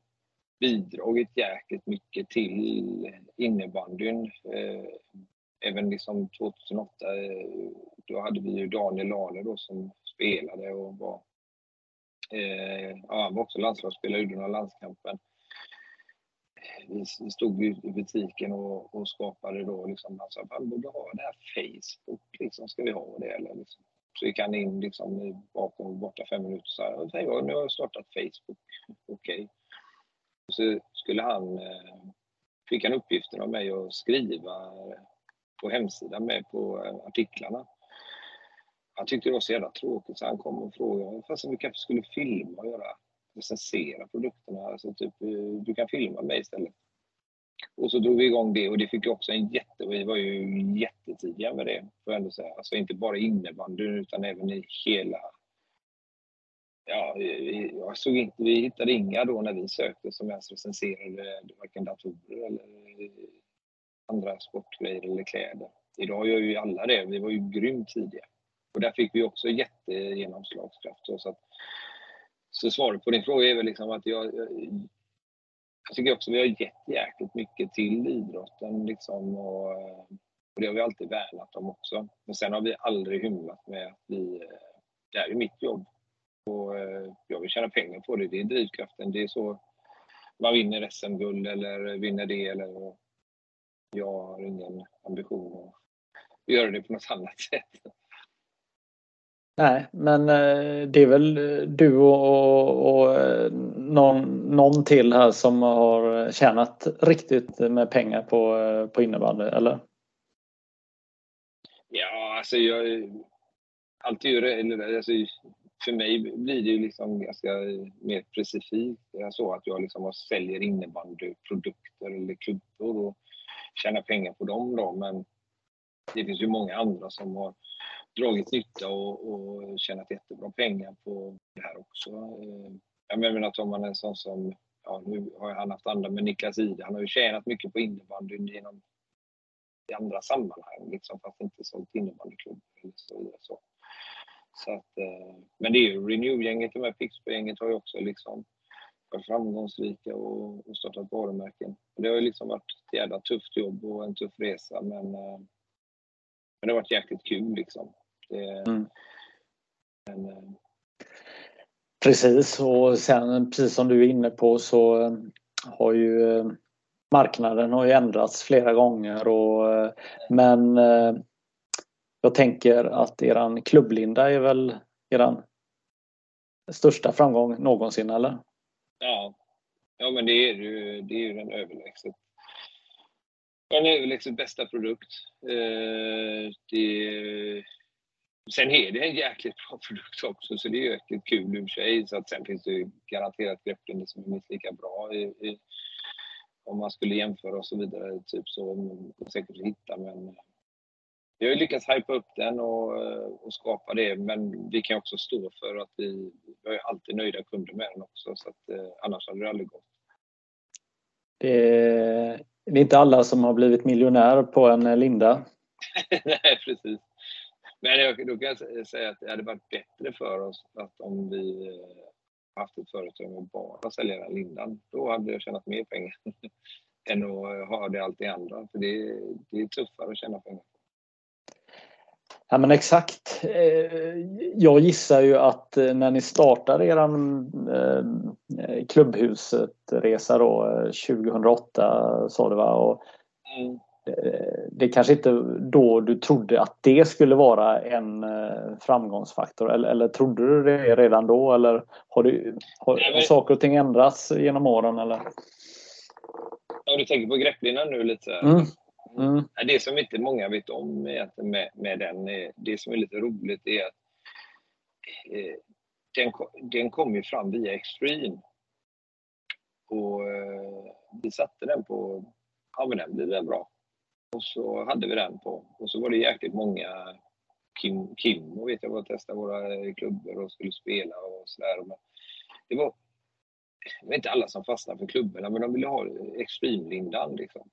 bidragit jäkligt mycket till innebandyn. Eh, även liksom 2008, eh, då hade vi ju Daniel Lahle då som spelade och var, eh, ja, han var också landslagsspelare, gjorde några landskampen vi stod i butiken och, och skapade då liksom, han sa han borde ha det här Facebook, liksom, ska vi ha det eller liksom. Så gick han in liksom bakom, borta fem minuter och sa, nu har jag startat Facebook. Okej. Okay. Så skulle han, eh, fick han uppgiften av mig att skriva på hemsidan med på eh, artiklarna. Han tyckte det var så jävla tråkigt så han kom och frågade fast vi kanske skulle filma och göra recensera produkterna. Alltså typ, eh, du kan filma mig istället. Och så drog vi igång det och det fick också en jätte... Vi var ju jättetidiga med det, får jag ändå säga. Alltså inte bara innebandyn utan även i hela... Ja, jag såg inte, vi hittade inga då när vi sökte som ens recenserade eh, varken datorer eller eh, andra sportgrejer eller kläder. Idag gör ju alla det. Vi var ju grymt tidiga. Och där fick vi också jättegenomslagskraft. Så, att, så svaret på din fråga är väl liksom att jag, jag, jag tycker också att vi har gett jäkligt mycket till idrotten liksom och, och det har vi alltid värnat om också. Men sen har vi aldrig hymlat med att vi, eh, det här är mitt jobb och jag vill tjäna pengar på det. Det är drivkraften. Det är så man vinner SM-guld eller vinner det eller jag har ingen ambition att göra det på något annat sätt. Nej, men eh, det är väl du och, och eh, någon, någon till här som har tjänat riktigt med pengar på, eh, på innebandy, eller? Ja, alltså jag... Alltid eller, alltså, för mig blir det ju liksom ganska mer specifikt. så att jag liksom säljer innebandyprodukter eller klubbor och tjänar pengar på dem då, men det finns ju många andra som har dragit nytta och, och tjänat jättebra pengar på det här också. Eh, jag menar, tar man en sån som, ja nu har han haft andra, men Niklas Ide, han har ju tjänat mycket på innebandyn genom i andra sammanhang, liksom, fast inte sålt innebandyklubb eller så vidare. Så. Så att, eh, men det är ju Renew-gänget och med Pixbo-gänget har ju också liksom varit framgångsrika och, och startat varumärken. Det har ju liksom varit ett jävla tufft jobb och en tuff resa men, eh, men det har varit jäkligt kul liksom. Det, mm. men, eh, Precis och sen precis som du är inne på så har ju marknaden har ju ändrats flera gånger och men jag tänker att eran klubblinda är väl eran största framgång någonsin eller? Ja, ja men det är ju, det är ju den överlägset den överlägset bästa produkt. Eh, det, Sen är det en jäkligt bra produkt också, så det är jäkligt kul i och för sig. Så att sen finns det ju garanterat grepplinjer som är minst lika bra i, i, om man skulle jämföra och så vidare. Typ så säkert hitta, men vi har lyckats hypa upp den och, och, skapa det, men vi kan också stå för att vi, vi har alltid nöjda kunder med den också, så att eh, annars hade det aldrig gått. Det är, det är inte alla som har blivit miljonär på en Linda. Nej, precis. Men jag, då kan jag säga att det hade varit bättre för oss att om vi eh, haft ett företag med bara sälja den lindan. Då hade jag tjänat mer pengar än att eh, ha det allt det andra. För det, det är tuffare att tjäna pengar. Ja men exakt. Eh, jag gissar ju att när ni startade er klubbhuset-resa då 2008 sa du va? Och mm. Eh, det kanske inte då du trodde att det skulle vara en eh, framgångsfaktor eller, eller trodde du det redan då eller har, du, har, har saker och ting ändrats genom åren eller? Ja, du tänker på grepplinan nu lite? Mm. Mm. mm. Det som inte många vet om med, med den, eh, det som är lite roligt är att eh, den, den kom ju fram via Extreme. Och eh, vi satte den på, ja men den blir väl bra. Och så hade vi den på. Och så var det jäkligt många Kim, Kim och vet jag var testade våra eh, klubbor och skulle spela och sådär. Det var, det var inte alla som fastnade för klubborna men de ville ha Extreme-lindan liksom.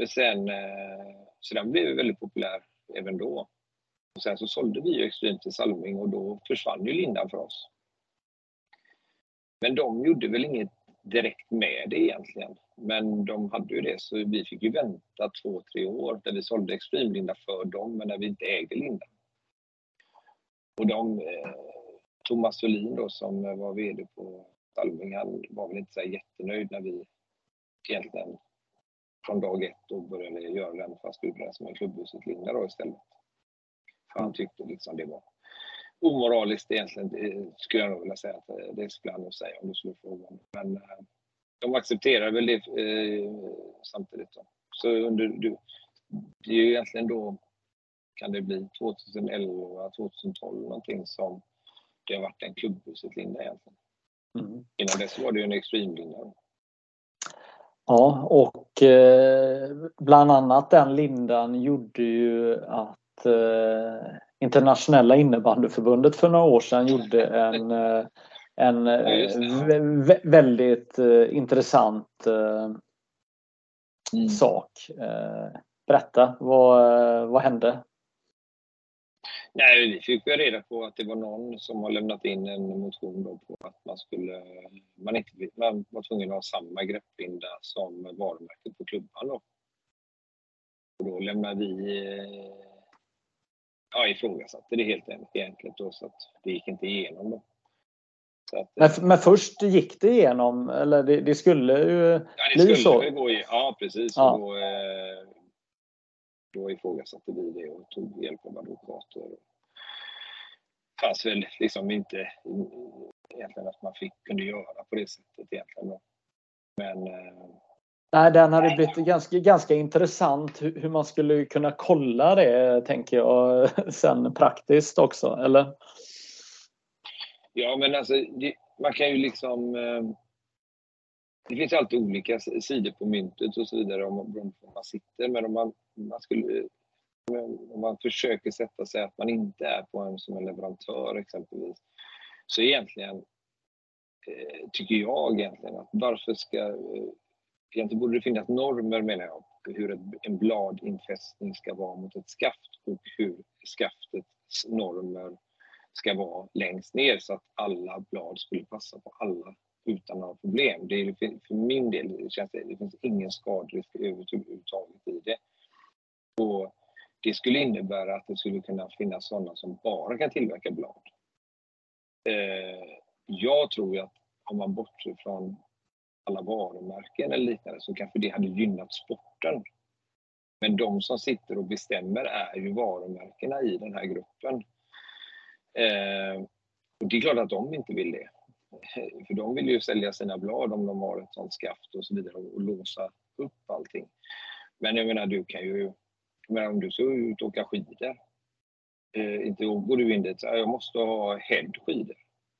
Men sen, eh, så den blev väldigt populär även då. Och sen så sålde vi ju Extreme till Salming och då försvann ju lindan för oss. Men de gjorde väl inget direkt med det egentligen. Men de hade ju det, så vi fick ju vänta två, tre år där vi sålde Extreme-linda för dem, men när vi inte ägde linda. Och de, eh, Thomas Solin då som var VD på Salming, han var väl inte så jättenöjd när vi egentligen från dag ett och började göra den fast gjorde den som en klubbhuset-linda då istället. För han tyckte liksom det var omoraliskt egentligen, skulle jag nog vilja säga. att Det skulle han nog säga om du skulle fråga honom. Men eh, de accepterar väl det eh, samtidigt. Då. Så under, du, det är ju egentligen då, kan det bli 2011, 2012 någonting som det har varit en klubbhuset-linda egentligen. Mm. Innan dess var det ju en extremlinda. Ja, och eh, bland annat den lindan gjorde ju att eh, Internationella innebandyförbundet för några år sedan gjorde en, eh, en ja, väldigt eh, intressant mm. sak. Berätta, vad, vad hände? Nej, vi fick ju reda på att det var någon som har lämnat in en motion då på att man skulle man inte man var tvungen att ha samma greppbinda som varumärket på klubban då. Och då lämnade vi ja, ifrågasatte det helt enkelt då, så att det gick inte igenom. Då. Att, men, men, först gick det igenom, eller det, det skulle ju ja, det bli skulle så? Gå i, ja, precis. Ja. Och då, eh, då ifrågasatte vi det och tog hjälp av advokater. Det fanns väl liksom inte egentligen att man fick, kunde göra på det sättet egentligen. Men eh, Nej, den hade blivit ganska, ganska intressant hur, man skulle kunna kolla det, tänker jag, sen praktiskt också, eller? Ja, men alltså, man kan ju liksom... Det finns alltid olika sidor på myntet och så vidare om var man sitter, men om man, man skulle om man försöker sätta sig att man inte är på en som en leverantör exempelvis, så egentligen eh, tycker jag egentligen att varför ska eh, egentligen borde det finnas normer menar jag, hur en bladinfästning ska vara mot ett skaft och hur skaftets normer ska vara längst ner så att alla blad skulle passa på alla utan några problem. Det är, för min del det känns det, det finns ingen skaderisk överhuvudtaget i det. Och det skulle innebära att det skulle kunna finnas sådana som bara kan tillverka blad. Eh, jag tror att om man bortser från alla varumärken eller liknande så kanske det hade gynnat sporten. Men de som sitter och bestämmer är ju varumärkena i den här gruppen. Eh, och det är klart att de inte vill det. För de vill ju sälja sina blad om de har ett sånt skaft och så vidare och, låsa upp allting. Men jag menar, du kan ju... Men om du ska ut och åka skidor. Eh, inte går du in dit jag måste ha head skidor.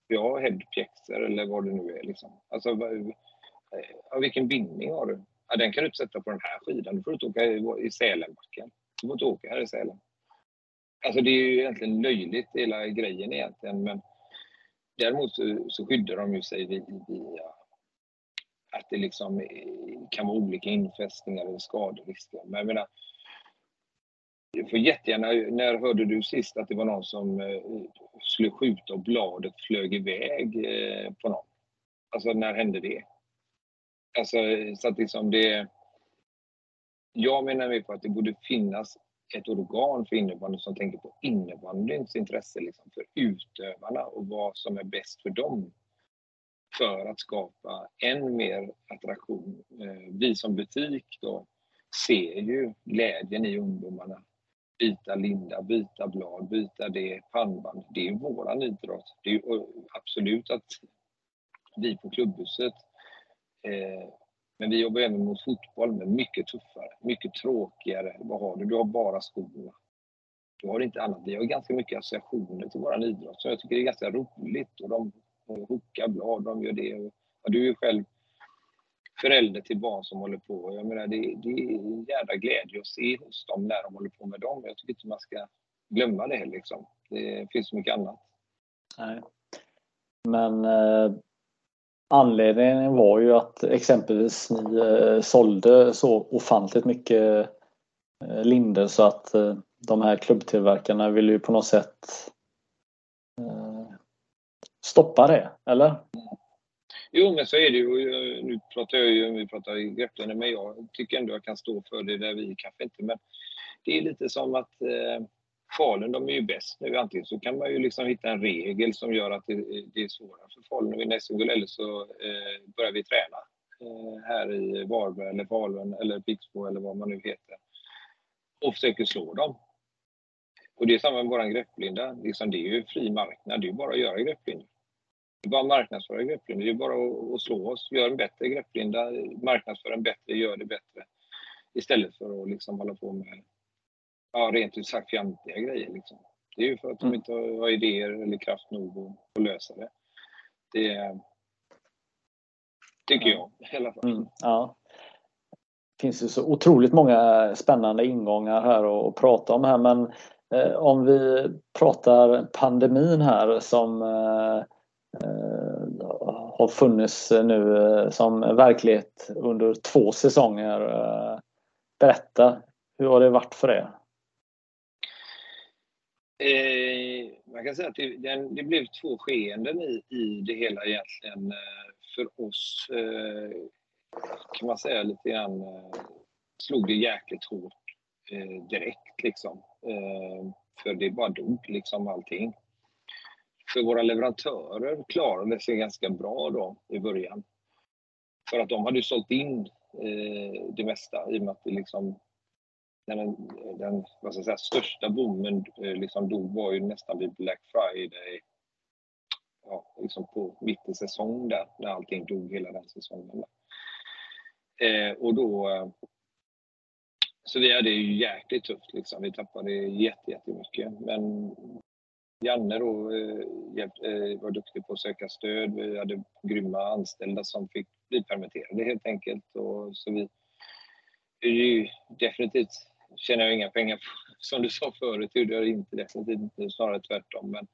Jag har head pjäxor eller vad det nu är. Liksom. Alltså, eh, vilken bindning har du? Ja, den kan du inte sätta på den här skidan. Du får inte åka i, i Sälenbacken. Du får inte åka här i Sälen. Alltså det är ju egentligen löjligt hela grejen egentligen. Men däremot så, så skyddar de ju sig via, att det liksom kan vara olika infästningar eller skaderisker. Men jag menar, jag får jättegärna, när hörde du sist att det var någon som eh, skulle skjuta och bladet flög iväg eh, på någon? Alltså när hände det? Alltså, så att liksom det... Jag menar mer på att det borde finnas ett organ för innebandy som tänker på innebandyns intresse liksom, för utövarna och vad som är bäst för dem. För att skapa än mer attraktion. Eh, vi som butik då ser ju glädjen i ungdomarna. Byta linda, byta blad, byta det, pannband. Det är ju våran idrott. Det är eh, absolut att vi på klubbhuset Eh, men vi jobbar även mot fotboll, men mycket tuffare, mycket tråkigare. Vad har du? Du har bara skorna. Du har inte annat. Vi har ganska mycket associationer till vår idrott, så jag tycker det är ganska roligt. Och de hookar blad, de gör det. Och du är ju själv förälder till barn som håller på. Jag menar, det, det är en jävla glädje att se hos dem när de håller på med dem. Jag tycker inte man ska glömma det. Liksom. Det finns så mycket annat. Nej. Men eh, Anledningen var ju att exempelvis ni eh, sålde så ofantligt mycket eh, linder så att eh, de här klubbtillverkarna ville ju på något sätt stoppa det, eller? Jo, men så är det ju. Nu pratar jag ju, vi pratar i grepplinjer, men jag tycker ändå jag kan stå för det där vi kanske inte, men det är lite som att eh, Falun, de är ju bäst nu. Antingen så kan man ju liksom hitta en regel som gör att det, det är svårare för Falun att vinna SM-guld eller så eh, börjar vi träna. eh, här i Varberg eller Falun eller Pixbo eller vad man nu heter och försöker slå dem. Och det är samma med vår grepplinda. Liksom, det är ju fri marknad, det är bara att göra grepplinda. Det är bara att marknadsföra grepplinda, det är bara att, slå oss. Gör en bättre grepplinda, marknadsför en bättre, gör det bättre. Istället för att liksom hålla på med ja, rent ut sagt fjantiga grejer. Liksom. Det är ju för att de mm. inte har idéer eller kraft nog att, lösa det. Det tycker jag i alla fall. Mm, ja. Det finns ju så otroligt många spännande ingångar här att prata om här men eh, om vi pratar pandemin här som eh, eh har funnits nu eh, som verklighet under två säsonger. Eh, berätta, hur har det varit för er? Eh, man kan säga att det, det, det, blev två skeenden i, i det hela egentligen. Eh, för oss eh, kan man säga lite grann eh, slog det jäkligt hårt eh, direkt liksom. Eh, för det bara dog liksom allting. För våra leverantörer klarade sig ganska bra då i början. För att de hade ju sålt in eh, det mesta i och med att det liksom den, eh, den vad ska jag säga, största boomen eh, liksom dog var ju nästan vid Black Friday. Ja, liksom på mitt i säsong där, när allting dog hela den säsongen. Eh, och då... Eh, så vi hade ju jäkligt tufft liksom. Vi tappade jättemycket. Men Janne då eh, var duktig på att söka stöd. Vi hade grymma anställda som fick bli permitterade helt enkelt. Och så vi är ju definitivt tjänar jag inga pengar på. Som du sa förut gjorde jag inte definitivt inte, snarare tvärtom. Men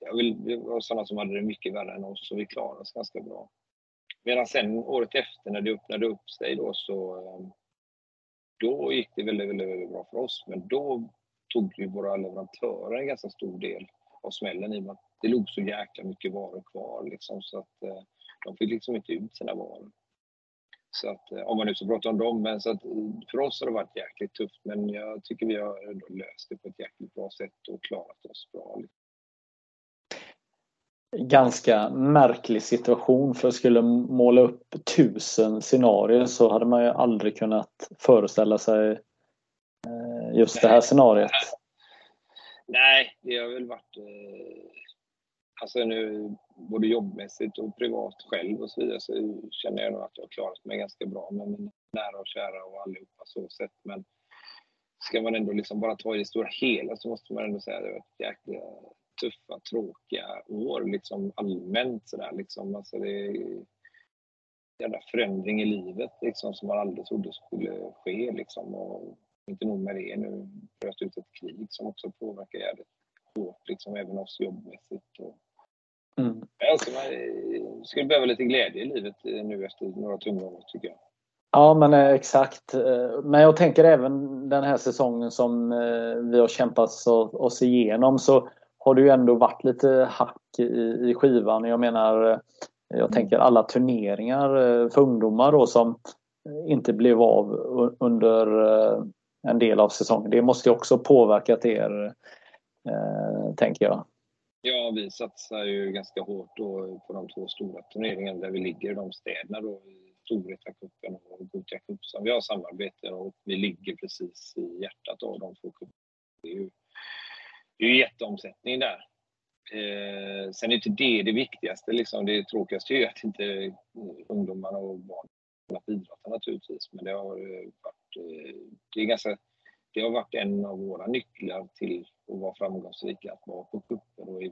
jag vill, det var sådana som hade det mycket värre än oss så vi klarade oss ganska bra. Medan sen året efter när det öppnade upp sig då så ehm, då gick det väldigt, väldigt, väldigt bra för oss. Men då tog ju våra leverantörer en ganska stor del av smällen i och med att det låg så jäkla mycket varor kvar liksom, så att eh, de fick liksom inte ut sina varor. Så att, eh, om man nu ska prata om dem. Men så att, eh, för oss har det varit jäkligt tufft men jag tycker vi har löst det på ett jäkligt bra sätt och klarat oss bra. Ganska märklig situation för skulle måla upp tusen scenarier så hade man ju aldrig kunnat föreställa sig eh, just det här scenariet. Nej, det har väl varit alltså nu både jobbmässigt och privat själv och så vidare så känner jag nog att jag har klarat mig ganska bra med mina nära och kära och allihopa så sett. Men ska man ändå liksom bara ta i det stora hela så måste man ändå säga att det har varit jäkla tuffa, tråkiga år liksom allmänt sådär liksom. Alltså det är jävla förändring i livet liksom som man aldrig trodde skulle ske liksom. Och inte nog med det, nu bröt ut ett krig som också påverkar jävligt hårt liksom även oss jobbmässigt. Och Mm. Alltså, man skulle behöva lite glädje i livet eh, nu efter några tunga år tycker jag. Ja men eh, exakt. Eh, men jag tänker även den här säsongen som vi har kämpat oss igenom så har det ju ändå varit lite hack i skivan. Jag menar, jag mm. tänker alla turneringar för ungdomar då som inte blev av under en del av säsongen. Det måste ju också påverkat er, tänker jag. Ja, vi satsar ju ganska hårt då på de två stora turneringarna där vi ligger i de städerna då, i Storvreta-cupen och Gothia Cup som vi har samarbete och vi ligger precis i hjärtat av de två cuperna. Det är ju, det är ju jätteomsättning där. Eh, sen är inte det det viktigaste, liksom. det tråkigaste är ju att inte eh, ungdomarna och barnen kunnat idrotta naturligtvis, men det har eh, varit, eh, det är ganska det har varit en av våra nycklar till att vara framgångsrika, att vara på cuper och eh,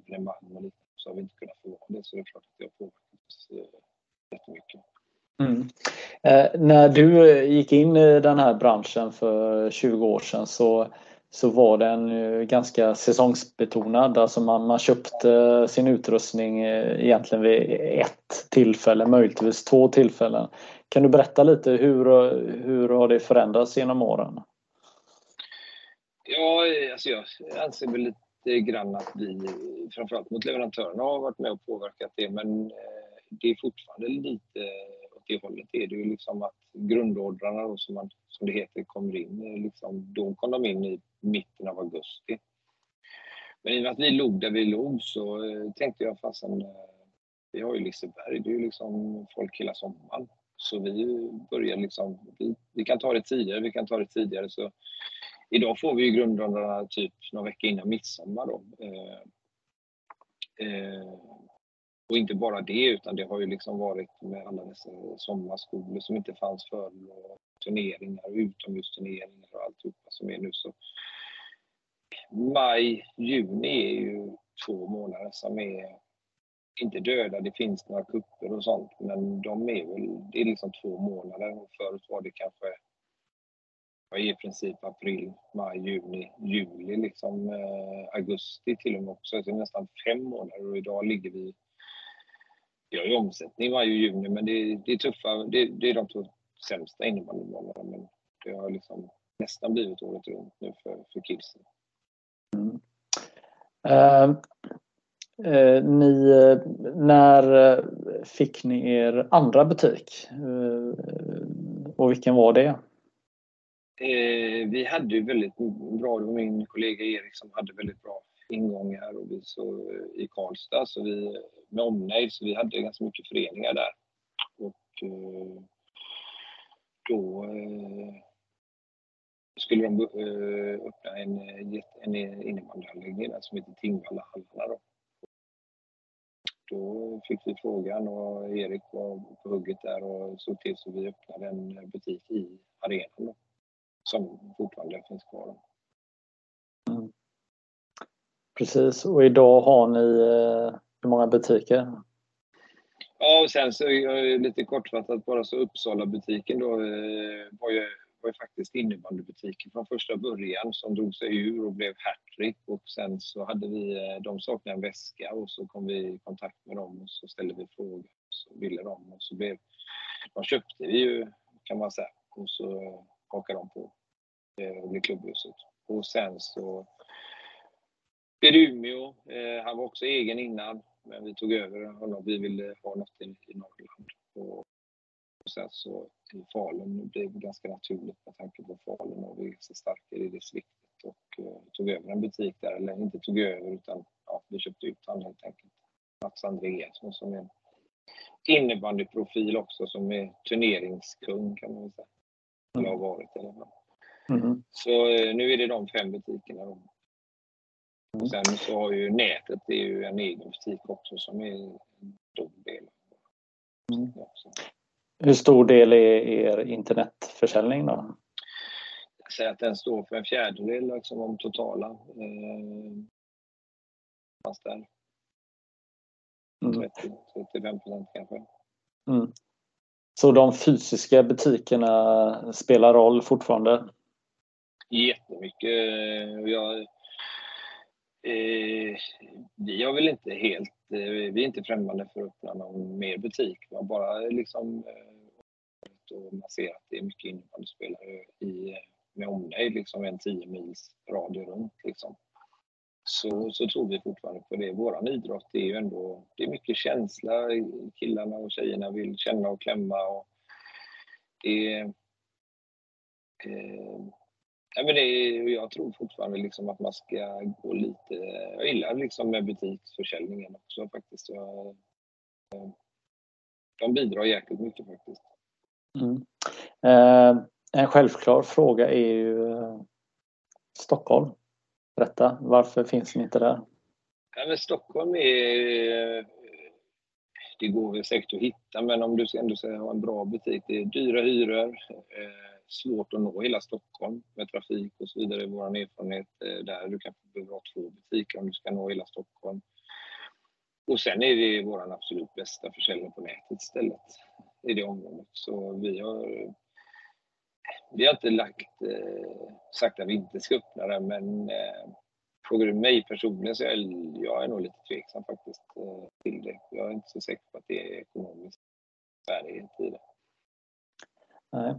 evenemang och liknande. Så har vi inte kunnat få vara det, så det är klart att det har påverkat eh, jättemycket. Mm. Eh, när du eh, gick in i den här branschen för 20 år sedan så, så var den eh, ganska säsongsbetonad. Alltså man, man köpte sin utrustning egentligen vid ett tillfälle, möjligtvis två tillfällen. Kan du berätta lite hur, hur har det förändrats genom åren? Ja, alltså jag anser väl lite grann att vi, framförallt mot leverantörerna, har varit med och påverkat det. Men eh, det är fortfarande lite åt det hållet. Det är det ju liksom att grundordrarna då, som, man, som det heter kommer in. Eh, liksom, då kom de in i mitten av augusti. Men i och med att vi låg där vi låg så eh, tänkte jag fasen vi har ju Liseberg, det är ju liksom folk hela sommaren. Så vi börjar liksom, vi, vi, kan ta det tidigare, vi kan ta det tidigare. Så idag får vi ju grundrundarna typ några veckor innan midsommar då. Eh, eh, och inte bara det, utan det har ju liksom varit med alla dessa sommarskolor som inte fanns förr och turneringar och utomhusturneringar och alltihopa som är nu. Så maj, juni är ju två månader som är inte döda, det finns några kupper och sånt, men de är väl, det är liksom två månader. Förut var det kanske i princip april, maj, juni, juli, liksom eh, augusti till och med också. Så nästan fem månader och idag ligger vi vi har ju omsättning varje juni, men det, det är tuffa. Det, det, är de två sämsta innebandymånaderna. Men det har liksom nästan blivit året runt nu för, för kidsen. Mm. Uh, uh, ni, eh, när fick ni er andra butik? Uh, och vilken var det? Eh, vi hade ju väldigt bra, det var min kollega Erik som hade väldigt bra ingångar och vi så, eh, i Karlstad, så vi, med omnejd, så vi hade ganska mycket föreningar där. Och eh, då eh, skulle de eh, öppna en, eh, en innebandyanläggning där som heter Tingvalla hallarna då. Då fick vi frågan och Erik var på hugget där och såg till så vi öppnade en butik i arenan då, som fortfarande finns kvar. Mm. Precis, och idag har ni eh, hur många butiker? Ja, och sen så lite kortfattat bara så Uppsala-butiken då eh, var ju, var ju faktiskt innebandybutiken från första början som drog sig ur och blev hattrick och sen så hade vi, eh, de saknade en väska och så kom vi i kontakt med dem och så ställde vi frågor så ville de och så blev, de köpte vi ju kan man säga och så hakar de på eh, och blir klubbhuset. Och sen så till Umeå. Eh, han var också egen innan, men vi tog över honom. Vi ville ha något i, i Norrland. Och, sen så till Falun blev ganska naturligt med tanke på Falun och vi är så starka i det distriktet och eh, tog över en butik där. Eller inte tog över, utan ja, vi köpte ut honom helt enkelt. Mats Andreasson som är en innebandyprofil också, som är turneringskung kan man väl säga. Eller har varit i alla fall. Mm. Så eh, nu är det de fem butikerna. Då. Och sen så har ju nätet, det är ju en egen butik också som är en stor del. Mm. Hur stor del är er internetförsäljning då? Jag säger att den står för en fjärdedel liksom, om totala. Eh, där. Mm. 35 procent kanske. Mm. Så de fysiska butikerna spelar roll fortfarande? Jättemycket. Jag, Eh, vi har väl inte helt, eh, vi är inte främmande för att öppna någon mer butik. Vi har bara liksom eh, och man ser att det är mycket innebandyspelare i, med omnejd, liksom en 10 mils radie runt. Liksom. Så, så tror vi fortfarande på det. Vår idrott är ju ändå, det är mycket känsla. Killarna och tjejerna vill känna och klämma. Och det, eh, Ja, men det jag tror fortfarande liksom att man ska gå lite... Jag gillar liksom med butiksförsäljningen också faktiskt. Jag, eh, de bidrar jäkligt mycket faktiskt. Mm. Eh, en självklar fråga är ju eh, Stockholm. Berätta, varför finns ni inte där? Ja, men Stockholm är... Det går väl säkert att hitta, men om du ändå ska ha en bra butik, det är dyra hyror. Eh, svårt att nå hela Stockholm med trafik och så vidare. Vår erfarenhet eh, där. Du kanske behöver ha två butiker om du ska nå hela Stockholm. Och sen är det vår absolut bästa försäljning på nätet istället i det området. Så vi har, vi har inte lagt, eh, sagt att vi inte ska öppna det, men eh, frågar du mig personligen så är jag, är nog lite tveksam faktiskt eh, till det. Jag är inte så säker på att det är ekonomiskt värdighet i det. Nej.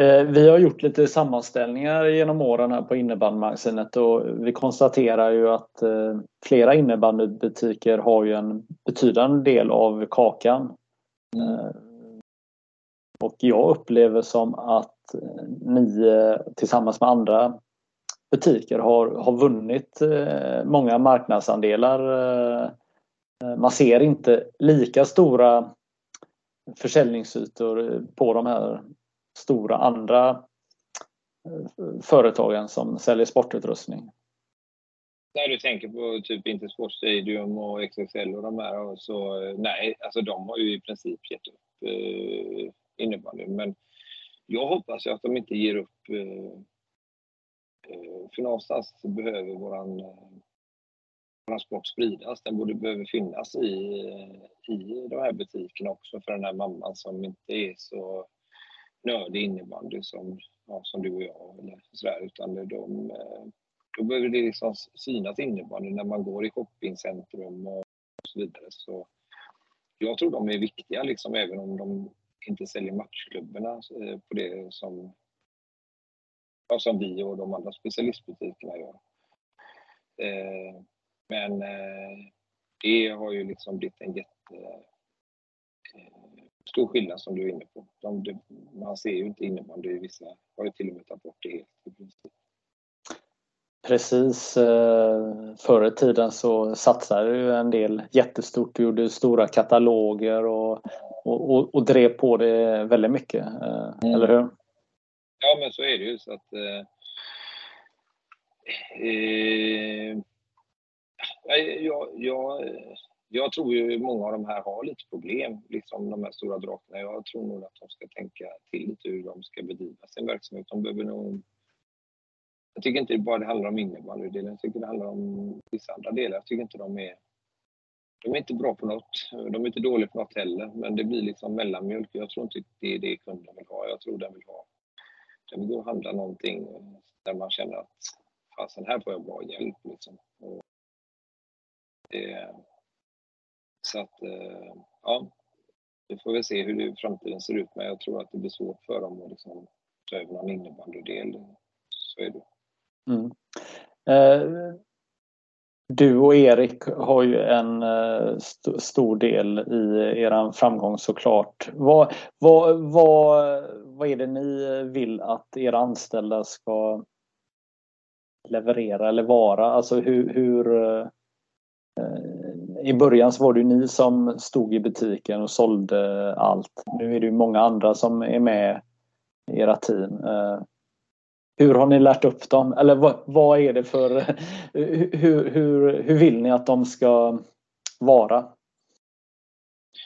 Eh, vi har gjort lite sammanställningar genom åren här på innebandymagasinet och vi konstaterar ju att eh, flera innebandybutiker har ju en betydande del av kakan. Mm. Och jag upplever som att Eh, ni eh, tillsammans med andra butiker har, har vunnit eh, många marknadsandelar man ser inte lika stora försäljningsytor på de här stora andra företagen som säljer sportutrustning. När du tänker på typ Intersport Stadium och XXL och de här så nej, alltså de har ju i princip gett upp eh, innebandyn. Men jag hoppas ju att de inte ger upp eh, eh, för någonstans behöver våran, eh, våran sport spridas. Den borde behöver finnas i, i de här butikerna också för den här mamman som inte är så nördig innebandy som, ja, som du och jag eller sådär, utan de, då behöver det liksom synas innebandy när man går i shoppingcentrum och så vidare. Så jag tror de är viktiga, liksom, även om de inte säljer matchklubborna eh, på det som, ja, som vi och de andra specialistbutikerna gör. Eh, men eh, det har ju liksom blivit en jätte eh, stor skillnad som du är inne på. De, man ser ju inte innebandy i vissa, har ju till och med tagit bort det helt i princip. Precis. Eh, förr i tiden så satsade ju en del jättestort, gjorde stora kataloger och, och, och, och drev på det väldigt mycket. Eh, mm. Eller hur? Ja, men så är det ju. Så att, eh, eh, jag, jag, jag tror ju många av de här har lite problem, liksom de här stora drakarna. Jag tror nog att de ska tänka till lite hur de ska bedriva sin verksamhet. De behöver nog... Jag tycker inte bara det handlar om innebandydelen, jag tycker det handlar om vissa andra delar. Jag tycker inte de är... De är inte bra på något. De är inte dåliga på något heller, men det blir liksom mellanmjölk. Jag tror inte det är det kunden vill ha. Jag tror den vill ha... Den vill gå och handla någonting där man känner att fasen, här får jag bra hjälp liksom. Och det, så att, eh, ja, vi får väl se hur framtiden ser ut, men jag tror att det blir svårt för dem att liksom ta över någon innebandydel. Så är det. Mm. Eh, du och Erik har ju en eh, st stor del i er framgång såklart. Vad, vad, vad, vad är det ni vill att era anställda ska leverera eller vara? Alltså hur, hur eh, i början så var det ni som stod i butiken och sålde allt. Nu är det många andra som är med i era team. Eh, hur har ni lärt upp dem? Eller vad, vad är det för... Hur, hur, hur vill ni att de ska vara?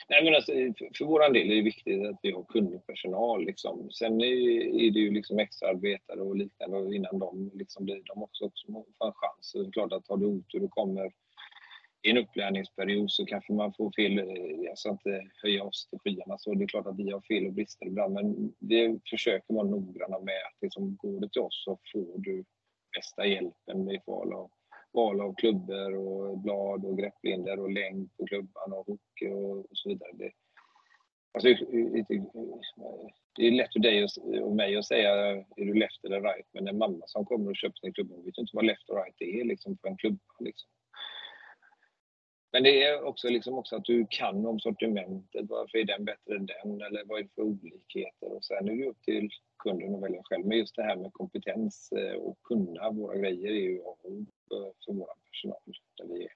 Nej, men alltså, för vår del är det viktigt att vi har kunnig personal. Liksom. Sen är det ju liksom extraarbetare och liknande och innan de, liksom, de också, också får en chans. Så det är klart att har du otur och kommer i en upplärningsperiod så kanske man får fel, jag ska inte höja oss till skyarna, så det är klart att vi har fel och brister ibland, men vi försöker vara noggranna med att liksom, går det till oss så får du bästa hjälpen i val av, val av klubbor och blad och grepplindor och längd på klubban och hook och, och så vidare. Det, alltså, det är lätt för dig och mig att säga är du left eller right, men en mamma som kommer och köper sin klubba vet inte vad left och right är liksom, på en klubba. Liksom. Men det är också, liksom också att du kan om sortimentet. Varför är den bättre än den? Eller vad är det för olikheter? Och sen är det upp till kunden att välja själv. Men just det här med kompetens eh, och kunna våra grejer är ju A för vår personal där vi är.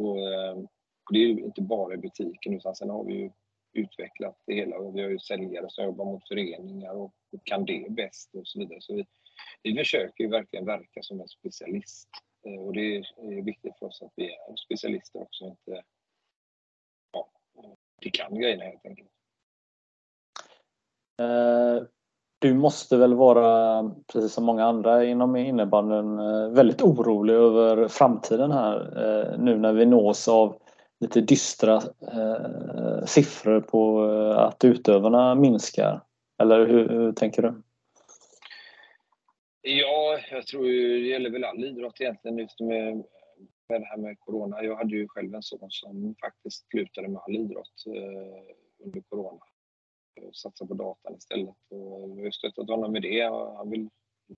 Och, eh, och det är ju inte bara i butiken utan sen har vi ju utvecklat det hela och vi har ju säljare som jobbar mot föreningar och, och kan det bäst och så vidare. Så vi, vi försöker ju verkligen verka som en specialist Eh, och det är viktigt för oss att vi är specialister också, inte eh, ja, eh, vi kan grejerna helt enkelt. Du måste väl vara, precis som många andra inom innebandyn, väldigt orolig över framtiden här nu när vi nås av lite dystra siffror på att utövarna minskar. Eller hur, hur tänker du? Ja, jag tror det gäller väl all idrott egentligen just med, med det här med Corona. Jag hade ju själv en son som faktiskt slutade med all idrott eh, under Corona. Och satsade på datan istället. Och jag har stöttat honom med det. Han vill,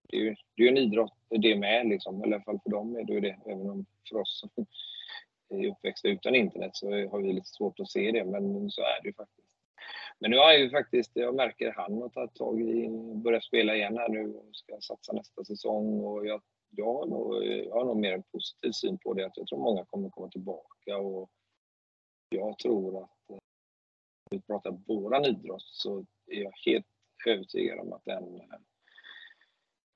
det är ju det är en idrott det med liksom. I alla fall för dem är det ju det. Även om för oss som är uppväxta utan internet så har vi lite svårt att se det. Men så är det ju faktiskt. Men nu har jag ju faktiskt, jag märker han har tagit tag i, börjat spela igen här nu och ska satsa nästa säsong och jag, jag, har nog, jag har nog mer en positiv syn på det. Att jag tror många kommer komma tillbaka och jag tror att eh, om vi pratar våran idrott så är jag helt övertygad om att den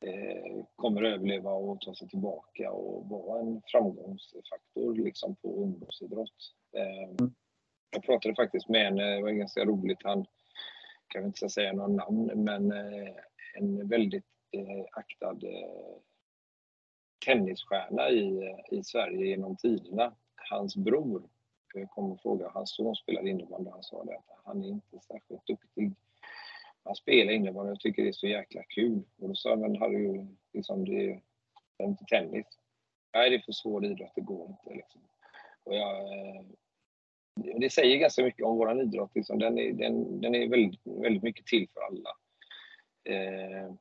eh, kommer överleva och ta sig tillbaka och vara en framgångsfaktor liksom på ungdomsidrott. Eh, mm jag pratade faktiskt med en, eh, det var ganska roligt, han kan inte säga några namn, men eh, en väldigt eh, aktad tennisstjärna i, i Sverige genom tiderna. Hans bror kom och frågade, hans son spelade innebandy, och han sa det att han är inte särskilt duktig. Han spelar innebandy och tycker det är så jäkla kul. Och då sa jag, men har du liksom, det är inte tennis. Nej, det är för svår idrott, det går inte. Liksom. Och jag, det säger ganska mycket om vår idrott. Liksom. Den, är, den, den är väldigt, väldigt mycket till för alla. Eh,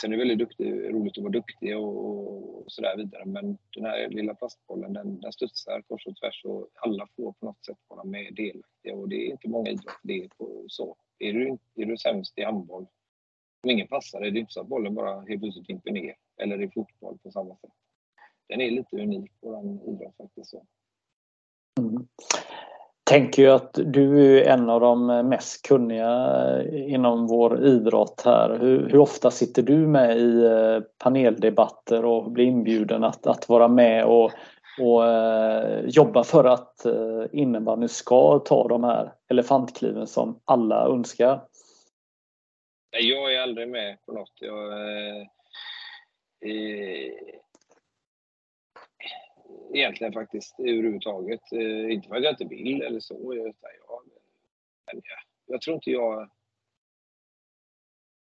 sen är det väldigt duktig, roligt att vara duktig och, och så där vidare. Men den här lilla plastbollen den, den studsar kors och tvärs och alla får på något sätt vara med delaktiga. Och det är inte många idrotter det är på, så. Är du, är du sämst i handboll, om ingen passar dig, det är inte så att bollen bara helt plötsligt dimper ner. Eller i fotboll på samma sätt. Den är lite unik, vår idrott faktiskt. Så. Mm tänker ju att du är en av de mest kunniga eh, inom vår idrott här. Hur, hur, ofta sitter du med i eh, paneldebatter och blir inbjuden att, att vara med och, och eh, jobba för att innebandyn ska ta de här elefantkliven som alla önskar? Jag är aldrig med på något. Jag, eh, egentligen faktiskt överhuvudtaget. Eh, inte för att jag inte vill eller så, utan jag, men jag, jag tror inte jag...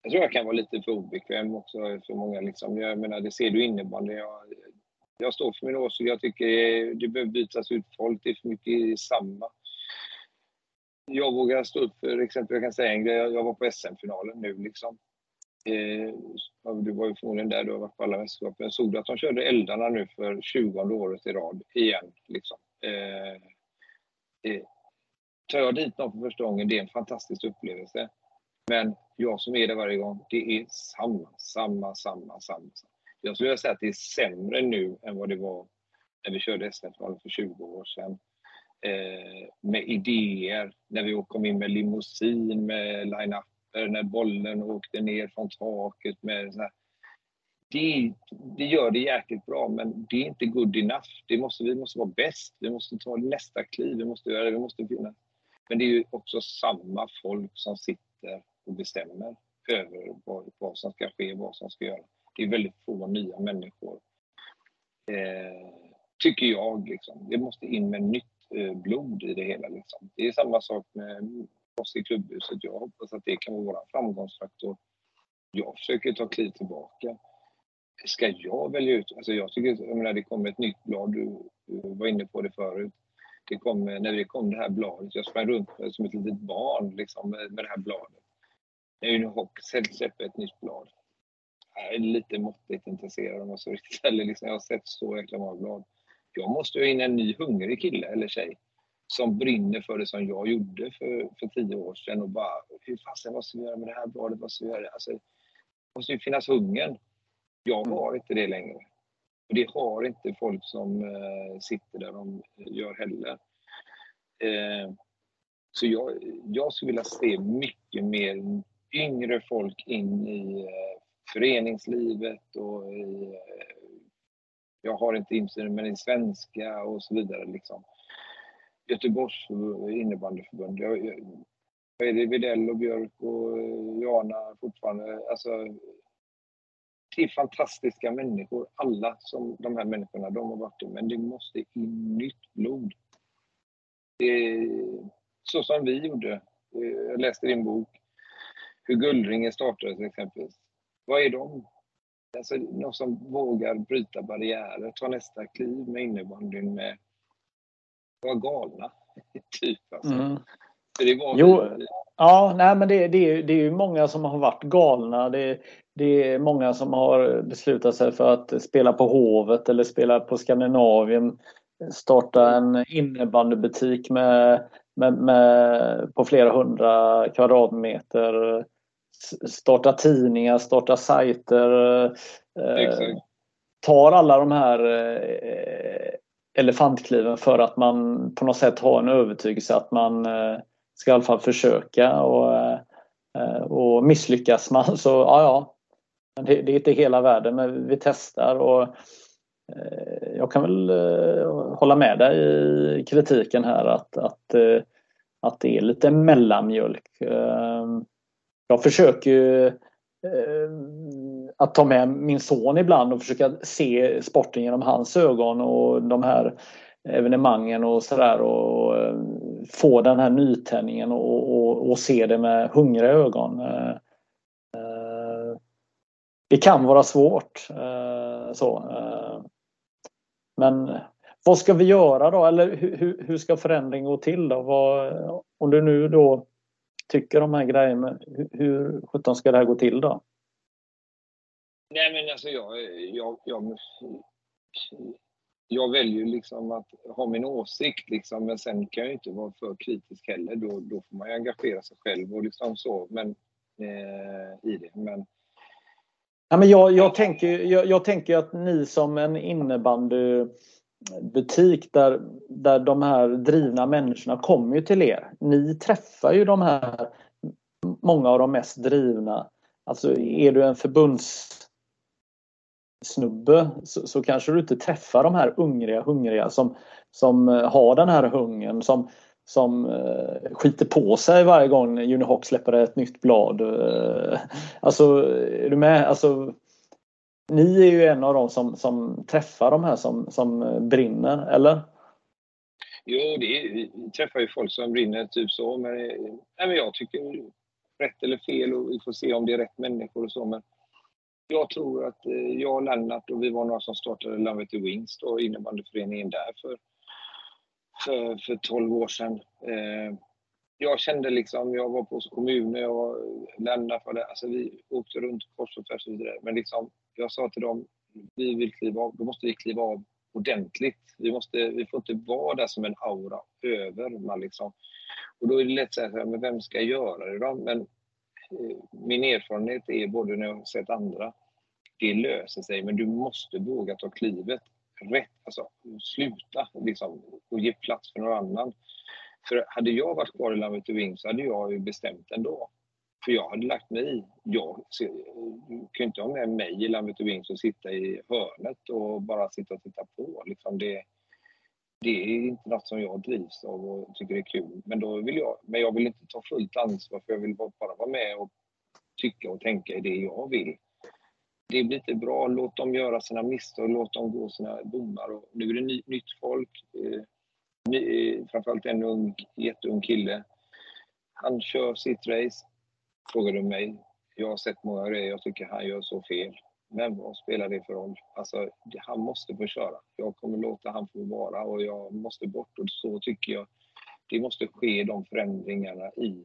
Jag tror jag kan vara lite för obekväm också för många. Liksom. Jag menar, det ser du innebandy. Jag, jag står för min åsikt. Jag tycker det behöver bytas ut folk. Det är för mycket samma. Jag vågar stå upp för exempel, jag kan säga en grej. Jag var på SM-finalen nu liksom. Eh, du var ju förmodligen där, du har varit på alla mästerskapen. Såg du att de körde eldarna nu för 20 året i rad igen? Liksom. Eh, eh, tar jag dit någon för första gången, det är en fantastisk upplevelse. Men jag som är där varje gång, det är samma, samma, samma, samma. Jag skulle vilja säga att det är sämre nu än vad det var när vi körde SM-finalen för 20 år sedan. Eh, med idéer, när vi kom in med limousin, med line-up när bollen åkte ner från taket med så här. Det, det gör det jäkligt bra, men det är inte good enough. Det måste, vi måste vara bäst. Vi måste ta nästa kliv. Vi måste göra det. Vi måste finna. Men det är ju också samma folk som sitter och bestämmer över vad, vad som ska ske, vad som ska göras. Det är väldigt få nya människor. Eh, tycker jag. Liksom. Det måste in med nytt eh, blod i det hela. Liksom. Det är samma sak med oss i klubbhuset. Jag hoppas att det kan vara vår framgångsfaktor. Jag försöker ta kliv tillbaka. Ska jag välja ut? Alltså jag tycker, jag menar, det kommer ett nytt blad, du, du var inne på det förut. Det kom, när det kom det här bladet, jag sprang runt som ett litet barn liksom, med, med det här bladet. När Unihoc släpper ett nytt blad. Jag är lite måttligt intresserad om jag så riktigt eller liksom, Jag har sett så jäkla många blad. Jag måste ha in en ny hungrig kille eller tjej som brinner för det som jag gjorde för, för tio år sedan och bara hur fasen vad ska vi göra med det här bladet? Vad ska vi göra? Alltså, det måste ju finnas hungern. Jag mm. har inte det längre. Och det har inte folk som eh, sitter där de gör heller. Eh, så jag, jag skulle vilja se mycket mer yngre folk in i eh, föreningslivet och i, eh, jag har inte insyn, men i svenska och så vidare. Liksom. Göteborgs innebandyförbund. Jag, jag, är det Videll och Björk och eh, Jana fortfarande? Alltså, det är fantastiska människor, alla som de här människorna, de har varit det. Men det måste in nytt blod. Det så som vi gjorde. Eh, jag läste din bok, hur Guldringen startades exempelvis. Vad är de? Alltså, någon som vågar bryta barriärer, ta nästa kliv med innebandyn, med var galna. typ alltså. Mm. det var jo, ja, nej, men det, det, det är ju många som har varit galna. Det, det är många som har beslutat sig för att spela på Hovet eller spela på Skandinavien. Starta en innebandybutik med, med, med, på flera hundra kvadratmeter. Starta tidningar, starta sajter. Eh, tar alla de här eh, elefantkliven för att man på något sätt har en övertygelse att man eh, ska i alla fall försöka och, eh, och misslyckas man så ja, ja. Det, det är inte hela världen men vi testar och eh, jag kan väl hålla med dig i kritiken här att, att, att det är lite mellanmjölk. Jag försöker ju att ta med min son ibland och försöka se sporten genom hans ögon och de här evenemangen och sådär och eh, få den här nytändningen och, och, och, se det med hungriga ögon. Eh, eh, det kan vara svårt. Så. Men vad ska vi göra då? Eller hur, hur ska förändring gå till då? Vad, om du nu då tycker de här grejerna, hur, hur sjutton ska det här gå till då? Nej men alltså jag, jag, jag, jag väljer liksom att ha min åsikt liksom, men sen kan jag inte vara för kritisk heller. Då, då får man ju engagera sig själv och liksom så, men eh, i det. Men, ja, men jag, jag, tänker, jag, jag tänker att ni som en innebandybutik där, där de här drivna människorna kommer ju till er. Ni träffar ju de här, många av de mest drivna. Alltså är du en förbunds snubbe så, så, kanske du inte träffar de här hungriga, hungriga som, som eh, har den här hungern som, som eh, skiter på sig varje gång Unihawk släpper ett nytt blad. Eh, alltså, är du med? Alltså, ni är ju en av dem som, som träffar de här som, som eh, brinner, eller? Jo, det är, vi träffar ju folk som brinner, typ så. Men, nej, men jag tycker rätt eller fel och vi får se om det är rätt människor och så. Men jag tror att eh, jag och Lennart och vi var några som startade Landvetter Wings då, innebandyföreningen där för, för, för 12 år sedan. Eh, jag kände liksom, jag var på kommunen, jag Lennart var där, alltså vi åkte runt kors och tvärs och vidare. Men liksom, jag sa till dem, vi vill kliva av, då måste vi kliva av ordentligt. Vi, måste, vi får inte vara där som en aura över. Man liksom. Och då är det lätt att säga, men vem ska göra det då? Men eh, min erfarenhet är både när jag har sett andra, det löser sig, men du måste våga ta klivet rätt. Alltså, sluta liksom, och ge plats för någon annan. För hade jag varit kvar i Landvetter Wing så hade jag ju bestämt ändå. För jag hade lagt mig i. Jag kan ju inte ha med mig i Landvetter Wings och sitta i hörnet och bara sitta och titta på. Liksom det, det är inte något som jag drivs av och tycker är kul. Men, då vill jag, men jag vill inte ta fullt ansvar för jag vill bara vara med och tycka och tänka i det jag vill. Det blir inte bra. Låt dem göra sina misstag, låt dem gå sina domar. Och nu är det ny, nytt folk. Eh, ny, eh, framförallt en ung, jätteung kille. Han kör sitt race. Frågar du mig. Jag har sett många grejer. Jag tycker han gör så fel. Men vad spelar det för roll? Alltså, han måste få köra. Jag kommer låta han få vara och jag måste bort. Och så tycker jag det måste ske de förändringarna i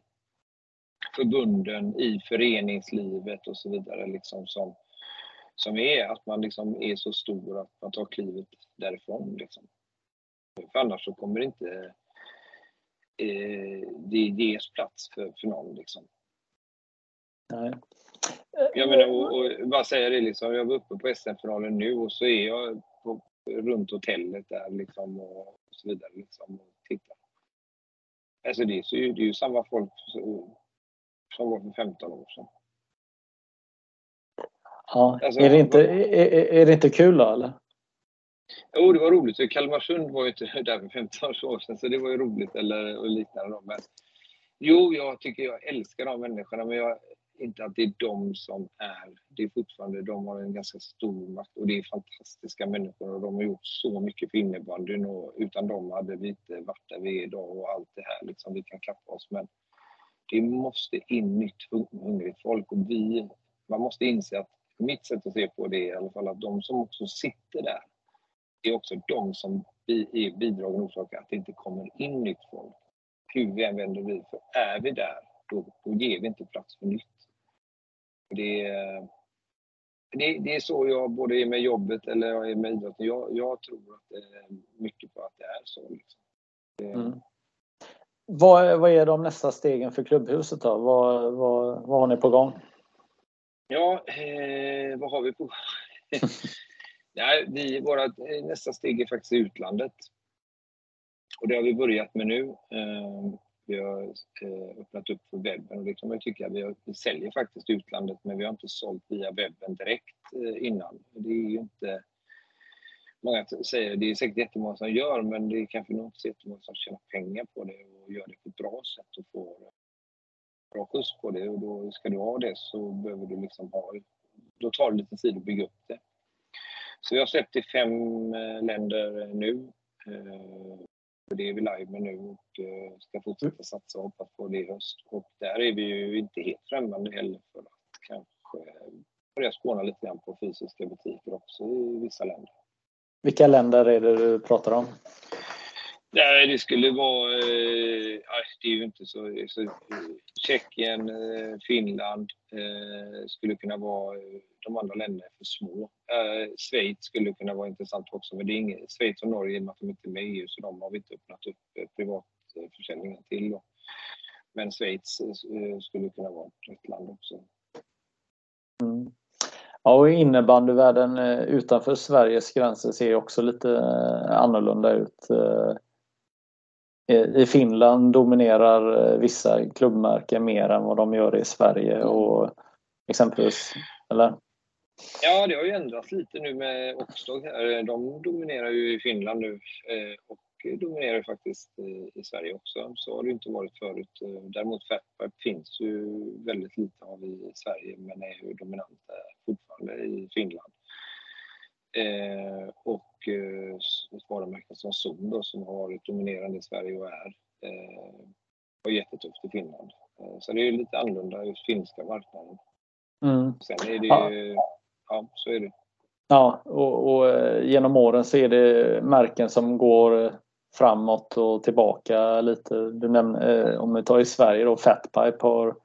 förbunden, i föreningslivet och så vidare. Liksom som, som är att man liksom är så stor att man tar klivet därifrån. Liksom. För annars så kommer det inte eh, det ges plats för, för någon. Liksom. Nej. Jag menar, och, och bara säga det liksom, jag var uppe på SM-finalen nu och så är jag på, runt hotellet där liksom och, så vidare liksom och tittar. Alltså det är, ju, det är ju samma folk som var för 15 år sedan. Ja, alltså, är, det inte, är, är det inte kul då eller? Jo, det var roligt. Kalmarsund var ju inte där för 15 år sedan så det var ju roligt eller och liknande. Men, jo, jag tycker jag älskar de människorna men jag, inte att det är de som är. Det är fortfarande, de har en ganska stor makt och det är fantastiska människor och de har gjort så mycket för innebandyn och utan dem hade vi inte varit där vi är idag och allt det här liksom. Vi kan klappa oss men det måste in nytt hungrigt folk och vi, man måste inse att mitt sätt att se på det är i alla fall att de som också sitter där är också de som är bidragande orsakar att det inte kommer in nytt folk. Hur vi än vänder vi, för är vi där, då, då ger vi inte plats för nytt. Det, det, det är så jag både är med jobbet eller jag är med idrotten. Jag, jag tror att det är mycket på att det är så. Liksom. Det, mm. Vad, vad är de nästa stegen för klubbhuset då? Vad, vad, vad har ni på gång? Ja, eh, vad har vi på Nej, vi, våra, eh, nästa steg är faktiskt utlandet. Och det har vi börjat med nu. Eh, vi har eh, öppnat upp för webben och det kan man tycka. Vi, har, vi säljer faktiskt utlandet men vi har inte sålt via webben direkt eh, innan. Det är ju inte... Många säger, det är säkert jättemånga som gör men det är kanske inte så jättemånga som tjänar pengar på det och gör det på ett bra sätt och får bra skjuts på det och då ska du ha det så behöver du liksom ha... Då tar det lite tid att bygga upp det. Så vi har släppt i fem eh, länder eh, nu eh, det är vi live med nu och ska fortsätta satsa och hoppas på det i höst. Och där är vi ju inte helt främmande heller för att kanske börja spåna lite grann på fysiska butiker också i vissa länder. Vilka länder är det du pratar om? Nej, det skulle vara... Eh, det är ju inte så... så Tjeckien, eh, Finland eh, skulle kunna vara... Eh, de andra länderna är för små. Eh, Schweiz skulle kunna vara intressant också, men det är inget, Schweiz och Norge, i och med att de inte är med i EU, så de har vi inte öppnat upp eh, privatförsäljningen till. Då. Men Schweiz eh, skulle kunna vara ett land också. Mm. Ja, och innebandyvärlden eh, utanför Sveriges gränser ser också lite eh, annorlunda ut. I Finland dominerar vissa klubbmärken mer än vad de gör i Sverige och exempelvis, eller? Ja, det har ju ändrats lite nu med Oxdog här. De dominerar ju i Finland nu eh, och dominerar faktiskt i Sverige också. Så har det inte varit förut. Däremot Fatpipe finns ju väldigt lite av i Sverige men är ju dominanta fortfarande i Finland. Eh, och ett varumärke som Zoom då, som har varit dominerande i Sverige och är har jättetufft i Finland. Så det är lite annorlunda i finska marknaden. Mm. Sen är det ju ja ja, så är det. Ja, och, och, eh, genom åren så är det märken som går framåt och tillbaka lite. Du nämner, eh, om vi tar i Sverige då, Fatpipe har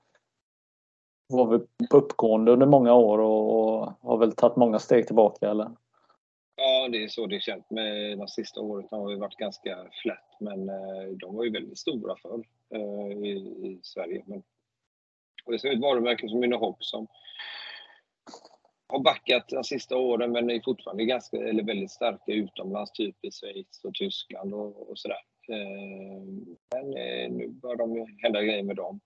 var vi på uppgående under många år och, och har väl tagit många steg tillbaka eller? Ja, det är så det känns. Med de sista åren har vi varit ganska flat, men eh, de var ju väldigt stora förr eh, i, i Sverige. Men, och det ser ett varumärke som Unohopp som har backat de sista åren men är fortfarande ganska, eller väldigt starka utomlands, typ i Schweiz och Tyskland och, och sådär. Eh, men nu börjar de hända grejer med dem.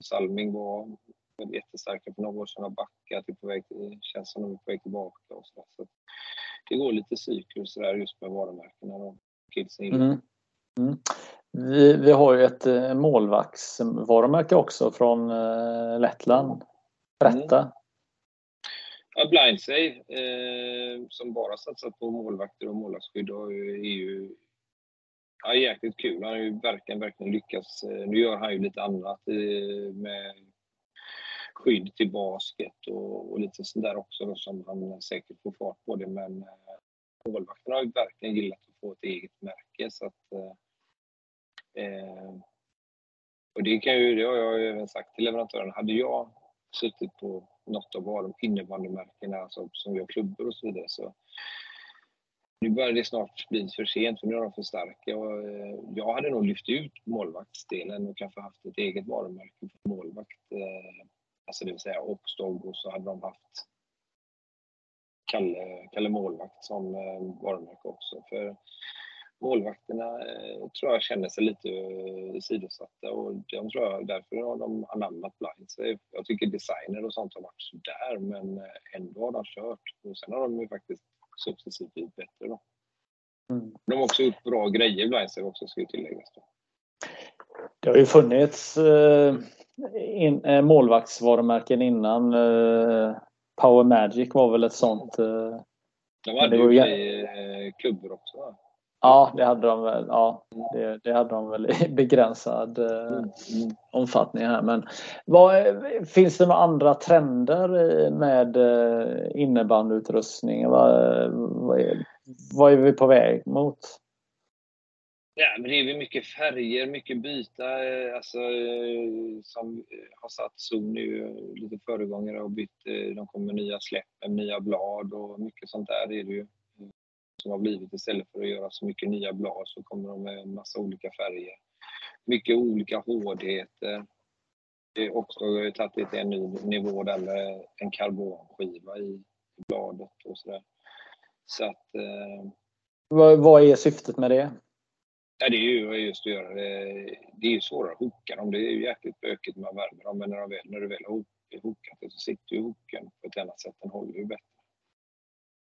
Salming var jättestarka för några år sedan, har backat, är på väg känns som de är på väg tillbaka och sådär. Så det går lite cyklus där just med varumärkena och kidsen mm. mm. Vi, vi har ju ett eh, målvaktsvarumärke också från Lettland. Berätta. Mm. Ja, Blindsave, eh, som bara satsat på målvakter och målvaktsskydd, är ju ja, jäkligt kul. Han har ju verkligen, verkligen lyckats. Eh, nu gör han ju lite annat eh, med skydd till basket och, och lite sånt där också då, som han säkert får fart på det. Men eh, målvakterna har ju verkligen gillat att få ett eget märke. Så att, eh, eh, och det, kan ju, det har jag ju även sagt till leverantören. Hade jag suttit på något av de innebandymärkena alltså, som vi har klubbor och så vidare. Så nu börjar det snart bli för sent för nu är de för starka. Och, eh, jag hade nog lyft ut målvaktsdelen och kanske haft ett eget varumärke för målvakt. Eh, Alltså det vill säga Oxdog och så hade de haft Kalle, Kalle Målvakt som eh, varumärke också. För målvakterna eh, tror jag känner sig lite eh, sidosatta och de tror jag, därför har de anammat blinds. Jag tycker designer och sånt har varit sådär men ändå har de kört och sen har de ju faktiskt successivt blivit bättre då. Mm. De har också gjort bra grejer blinds också ska ju tilläggas. Då. Det har ju funnits eh, in, eh, målvaktsvarumärken innan. Eh, Power Magic var väl ett sånt. Eh, de hade ju i klubbor också. Va? Ja, det hade de väl. Ja, det, det hade de väl i begränsad eh, mm. omfattning här. Men vad, finns det några andra trender med eh, innebandyutrustning? Vad, vad, är, vad är vi på väg mot? Ja, men det är väl mycket färger, mycket byta. Eh, alltså, eh, som eh, har satt Zoom nu, lite föregångare och bytt. De kommer med nya släpp, nya blad och mycket sånt där är det ju som har blivit. Istället för att göra så mycket nya blad så kommer de med en massa olika färger. Mycket olika hårdheter. Det också har tagit det till en ny nivå där med en karbonskiva i bladet och sådär. Så att... Eh, vad, vad är syftet med det? Ja, det är ju just att göra det. Det är ju svårare att hooka dem. Det är ju jäkligt bökigt när man värmer dem. Men när, de väl, när du väl har hookat det så sitter ju hooken på ett annat sätt. Den håller ju bättre.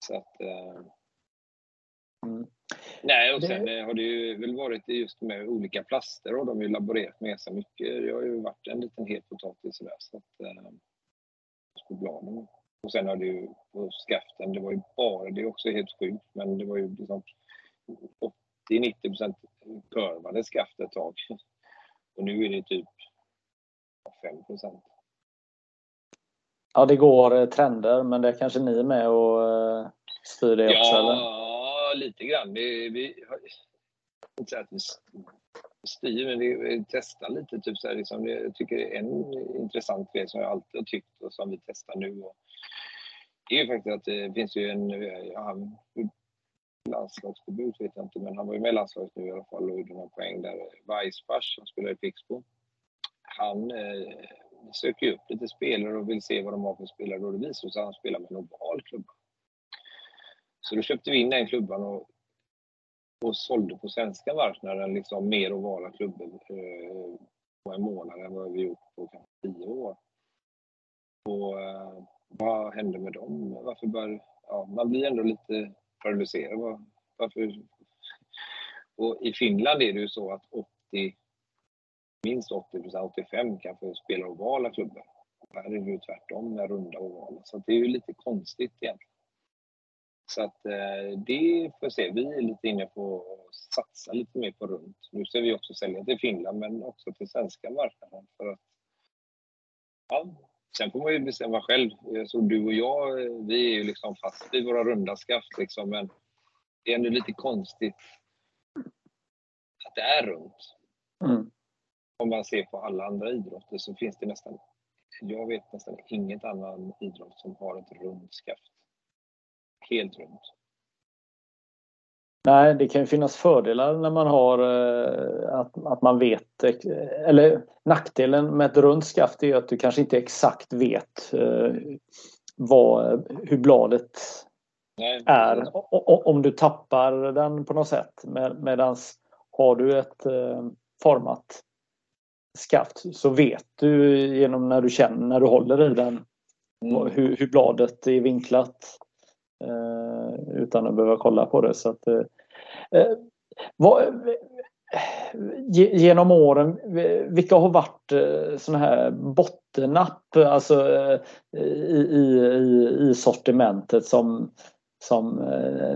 Så att... Eh... Mm. Nej, och sen det... har det ju väl varit just med olika plaster och de har ju laborerat med så mycket. Det har ju varit en liten het potatis sådär. Så att, eh, på bladen. Och sen har det ju på skaften, det var ju bara, det är också helt sjukt, men det var ju liksom 80-90 procent kurvade skaft ett tag. Och nu är det typ 5 procent. Ja, det går eh, trender, men det är kanske ni är med och eh, styr det också? Ja, eller? lite grann. Det, vi, inte säga att vi styr, men vi testar lite. Typ så här, liksom, jag tycker det är en intressant grej som jag alltid har tyckt och som vi testar nu. Och det är ju faktiskt att det finns ju en, ja, landslagsdebut vet jag inte, men han var ju med i landslaget nu i alla fall och gjorde några poäng där. Weissbach, som spelar i Pixbo, han eh, söker ju upp lite spelare och vill se vad de har för spelare och det visar sig att han spelar med en oval klubba. Så då köpte vi in den klubban och, och sålde på svenska marknaden liksom mer ovala klubbor eh, på en månad än vad vi gjort på kanske tio år. Och eh, vad hände med dem? Varför bör, ja, man blir ändå lite paralyserad. Varför? Och i Finland är det ju så att 80 minst 80 85 kan få spela ovala klubbor. Här är det ju tvärtom med runda ovala. Så det är ju lite konstigt egentligen. Så att eh, det får se. Vi är lite inne på att satsa lite mer på runt. Nu ska vi också sälja till Finland men också till svenska marknaden. För att, sen får man ju bestämma själv. Så du och jag, vi är ju liksom fast vid våra runda skaft liksom, men det är ändå lite konstigt att det är runt. Mm om man ser på alla andra idrotter så finns det nästan, jag vet nästan inget annan idrott som har ett runt skaft. Helt runt. Nej, det kan ju finnas fördelar när man har eh, att, att man vet, eller nackdelen med ett runt skaft är att du kanske inte exakt vet eh, vad, hur bladet Nej, är. Om du tappar den på något sätt. Medan har du ett eh, format skaft så vet du genom när du känner, när du håller i den mm. hur, hur, bladet är vinklat Eh, utan att behöva kolla på det. Så att, eh, eh vad, genom åren, vilka har varit sådana såna här bottennapp alltså, i, i, i sortimentet som, som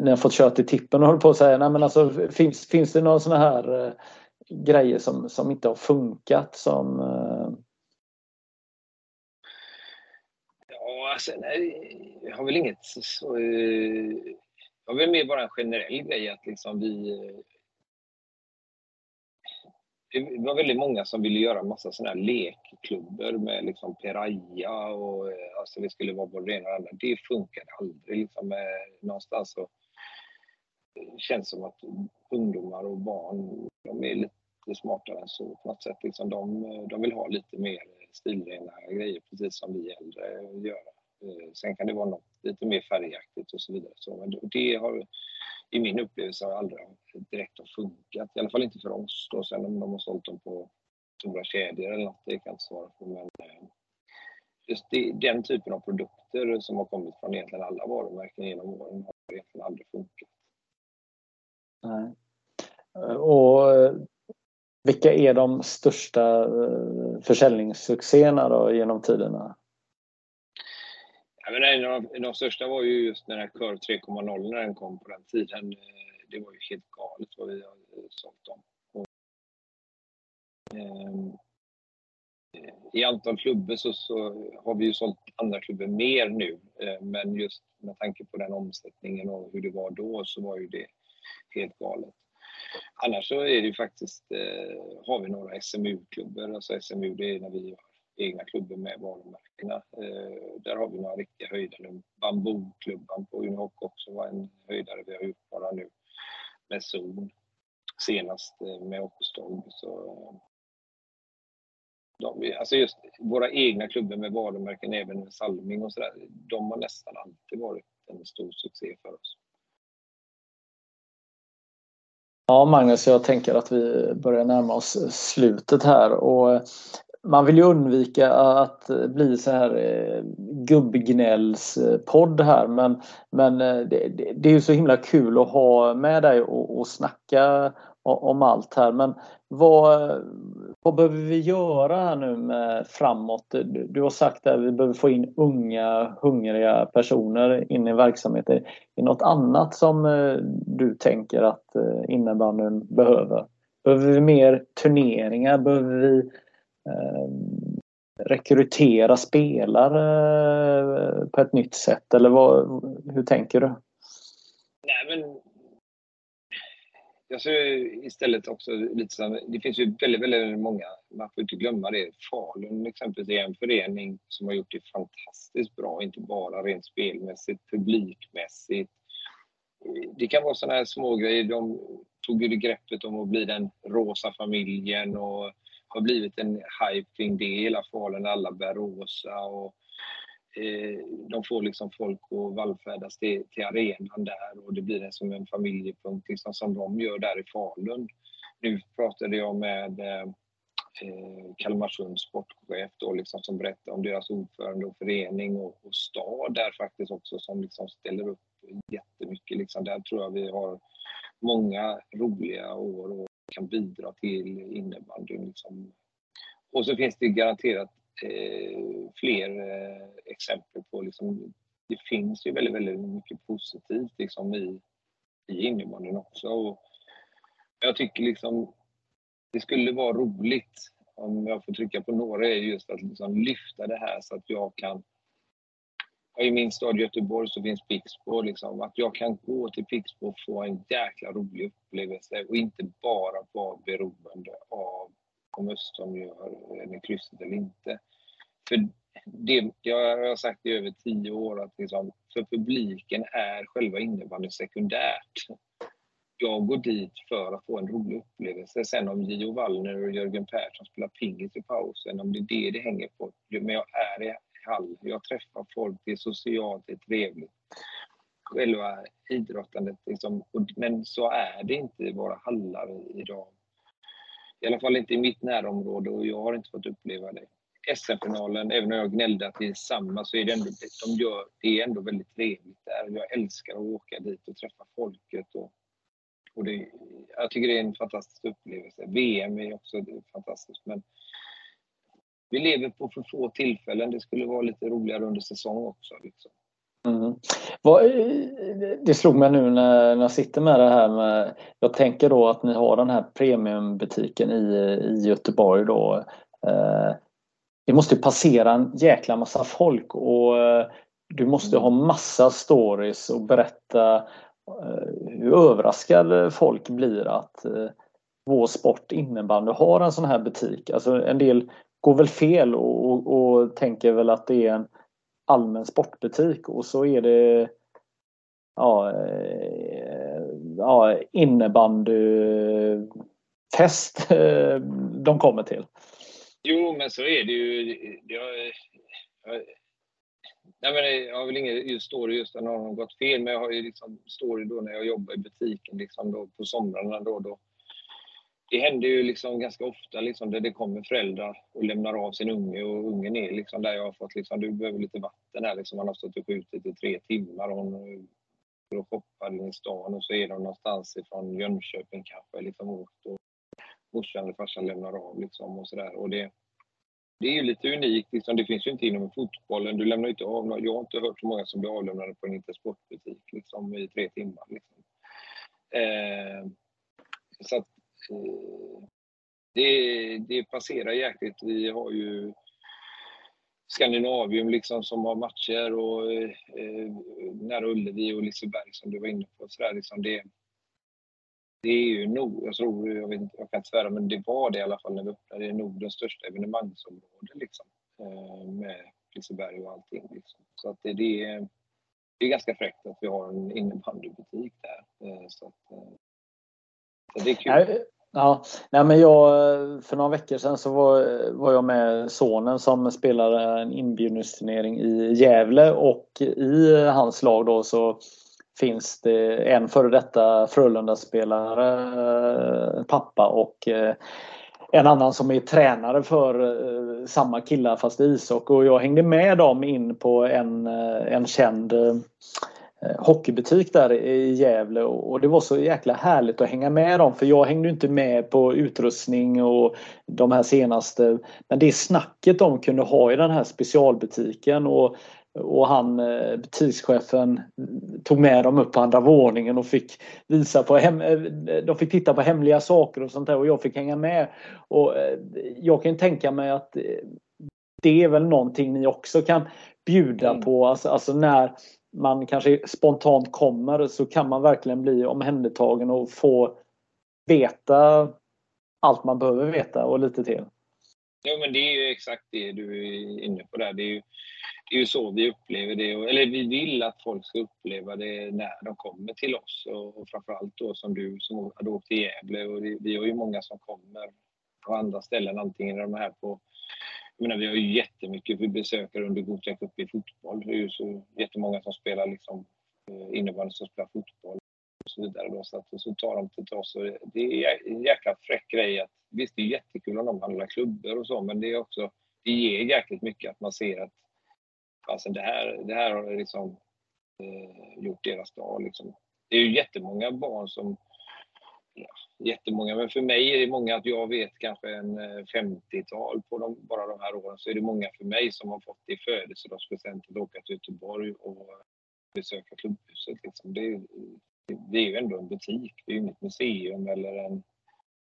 ni har fått köra till tippen och håller på att säga, nej men alltså finns, finns det några såna här grejer som, som inte har funkat som... Eh... Ja, alltså nej, jag har väl inget så... Eh, jag har väl mer bara en generell grej att liksom vi... Eh, det var väldigt många som ville göra massa sådana här lekklubbor med liksom Peraya och eh, alltså det skulle vara både det ena och det andra. Det funkade aldrig. Liksom, eh, någonstans så känns som att ungdomar och barn, de är lite smartare än så på något sätt. Liksom de, de vill ha lite mer stilrena grejer, precis som vi äldre gör. Eh, sen kan det vara något lite mer färgaktigt och så vidare. Så, det har, i min upplevelse har aldrig direkt har funkat. I alla fall inte för oss. Då. Sen om de har sålt dem på stora kedjor eller något, det kan jag inte svara på. Men eh, just det, den typen av produkter som har kommit från egentligen alla varumärken genom åren har egentligen aldrig funkat. Nej. Och eh, vilka är de största försäljningssuccéerna då genom tiderna? Men en av de största var ju just när Curve 3.0 när den kom på den tiden. Eh, det var ju helt galet vad vi har eh, sålt dem. Och, ehm, eh, I antal klubbor så, så, har vi ju sålt andra klubbor mer nu. Eh, men just med tanke på den omsättningen och hur det var då så var ju det helt galet. Annars så är det ju faktiskt, har vi några SMU klubbor, alltså SMU det är när vi har egna klubbor med varumärkena. Eh, där har vi några riktiga höjdare. Bambuklubban på Unihoc också var en höjdare vi har gjort bara nu med zon. Senast eh, med Oxdog. Så, eh, de, alltså just våra egna klubbar med varumärken, även med Salming och sådär, de har nästan alltid varit en stor succé för oss. Ja Magnus, jag tänker att vi börjar närma oss slutet här och eh, man vill ju undvika att bli så här eh, gubbgnällspodd här men, men eh, det, det, är ju så himla kul att ha med dig och, och snacka om allt här. Men vad, vad behöver vi göra här nu med framåt? Du, du har sagt att vi behöver få in unga hungriga personer in i verksamheten. Är det något annat som eh, du tänker att eh, innebandyn behöver? Behöver vi mer turneringar? Behöver vi Ehm, rekrytera spelare eh, på ett nytt sätt eller vad, hur tänker du? Nej, men jag ser istället också lite som, det finns ju väldigt, väldigt många, man får inte glömma det, Falun exempelvis är en förening som har gjort det fantastiskt bra, inte bara rent spelmässigt, publikmässigt. Det kan vara sådana här små grejer. De tog ju greppet om att bli den rosa familjen och har blivit en hype kring det i hela Falun. Alla bär rosa och eh, de får liksom folk att vallfärdas till, till arenan där och det blir en som en familjepunkt liksom, som de gör där i Falun. Nu pratade jag med eh, eh Kalmarsunds sportchef då, liksom, som berättade om deras ordförande och förening och, och stad där faktiskt också som liksom ställer upp jättemycket. Liksom. Där tror jag vi har många roliga år och kan bidra till innebandyn. Liksom. Och så finns det garanterat eh, fler eh, exempel på liksom, det finns ju väldigt, väldigt mycket positivt liksom, i, i innebandyn också. Och jag tycker liksom det skulle vara roligt om jag får trycka på några är just att liksom lyfta det här så att jag kan i min stad Göteborg så finns Pixbo. Liksom, att jag kan gå till Pixbo och få en jäkla rolig upplevelse och inte bara vara beroende av om Östholm gör eh, med krysset eller inte. För det, jag har sagt i över tio år att liksom, för publiken är själva innebandyn sekundärt. Jag går dit för att få en rolig upplevelse. Sen om Gio Wallner och Jörgen Persson spelar pingis i pausen, om det är det det hänger på. Men jag är kall. Jag träffar folk, det är socialt, det är trevligt. Själva idrottandet, liksom, men så är det inte i våra hallar idag. I alla fall inte i mitt närområde och jag har inte fått uppleva det. SM-finalen, även om jag gnällde att det är samma, så är det ändå, de gör, det är ändå väldigt trevligt där. Jag älskar att åka dit och träffa folket. Och, och det, jag tycker det är en fantastisk upplevelse. VM är också fantastiskt, men vi lever på för få tillfällen. Det skulle vara lite roligare under säsong också. Liksom. Mm. Det slog mig nu när jag sitter med det här med, jag tänker då att ni har den här premiumbutiken i, i Göteborg då. Eh, det måste passera en jäkla massa folk och eh, du måste ha massa stories och berätta eh, hur överraskad folk blir att vår sport innebandy har en sån här butik. Alltså en del går väl fel och, och, och, tänker väl att det är en allmän sportbutik och så är det ja, eh, ja, innebandyfest eh, de kommer till. Jo, men så är det ju. Jag, jag, jag, menar, jag har väl ingen story just när någon har gått fel, men jag har ju liksom story då när jag jobbar i butiken liksom då på somrarna då. då det händer ju liksom ganska ofta liksom där det kommer föräldrar och lämnar av sin unge och ungen är liksom där jag har fått liksom, du behöver lite vatten här liksom. Man har stått och skjutit i tre timmar och hon och shoppar i stan och så är de någonstans ifrån Jönköping kanske liksom åkt och morsan eller farsan lämnar av liksom och sådär. Och det, det är ju lite unikt liksom. Det finns ju inte inom fotbollen. Du lämnar inte av Jag har inte hört så många som blir avlämnade på en Intersportbutik liksom i tre timmar liksom. Eh, så att det, det passerar jäkligt. Vi har ju Skandinavium liksom som har matcher och eh, nära Ullevi och Liseberg som du var inne på. Så där, liksom det, det är ju nog, jag tror, jag, vet, jag kan inte svära, men det var det i alla fall när vi öppnade. Det är nog den största evenemangsområdet liksom, eh, med Liseberg och allting. Liksom. Så att det, det, är, det är ganska fräckt att vi har en innebandybutik där. Eh, så, att, eh, så det är kul. Ja, nej men jag, för några veckor sedan så var, var jag med sonen som spelade en inbjudningsturnering i Gävle och i hans lag då så finns det en före detta Frölunda-spelare, pappa och eh, en annan som är tränare för eh, samma killar fast i ishockey. Och jag hängde med dem in på en, eh, en känd hockeybutik där i Gävle och det var så jäkla härligt att hänga med dem för jag hängde inte med på utrustning och de här senaste men det snacket de kunde ha i den här specialbutiken och och han, eh, butikschefen tog med dem upp på andra våningen och fick visa på hem, eh, de fick titta på hemliga saker och sånt där och jag fick hänga med. Och eh, jag kan tänka mig att det är väl någonting ni också kan bjuda mm. på. Alltså, alltså, när man kanske spontant kommer så kan man verkligen bli omhändertagen och få veta allt man behöver veta och lite till. Jo men det är ju exakt det du är inne på där. Det är ju det är ju så vi upplever det. Eller vi vill att folk ska uppleva det när de kommer till oss. Och framförallt då som du som hade åkt till Gävle. Och vi har ju många som kommer på andra ställen. Antingen är de här på... Jag menar, vi har ju jättemycket besökare under Gothia Cup i fotboll. Det är ju så jättemånga som spelar liksom eh, innebandy som spelar fotboll och så vidare. Då, så, att, så tar de till oss. Och det är en jäkla fräck grej. Att, visst, det är jättekul om de handlar klubbor och så, men det är också det ger jäkligt mycket att man ser att alltså det här, det här har liksom eh, gjort deras dag. Liksom. Det är ju jättemånga barn som ja, jättemånga, men för mig är det många att jag vet kanske en 50-tal eh, på de, bara de här åren, så är det många för mig som har fått i födelsedagspresent att åka till Göteborg och besöka klubbhuset. Liksom. Det, det, är ju ändå en butik, det är ju inget museum eller en...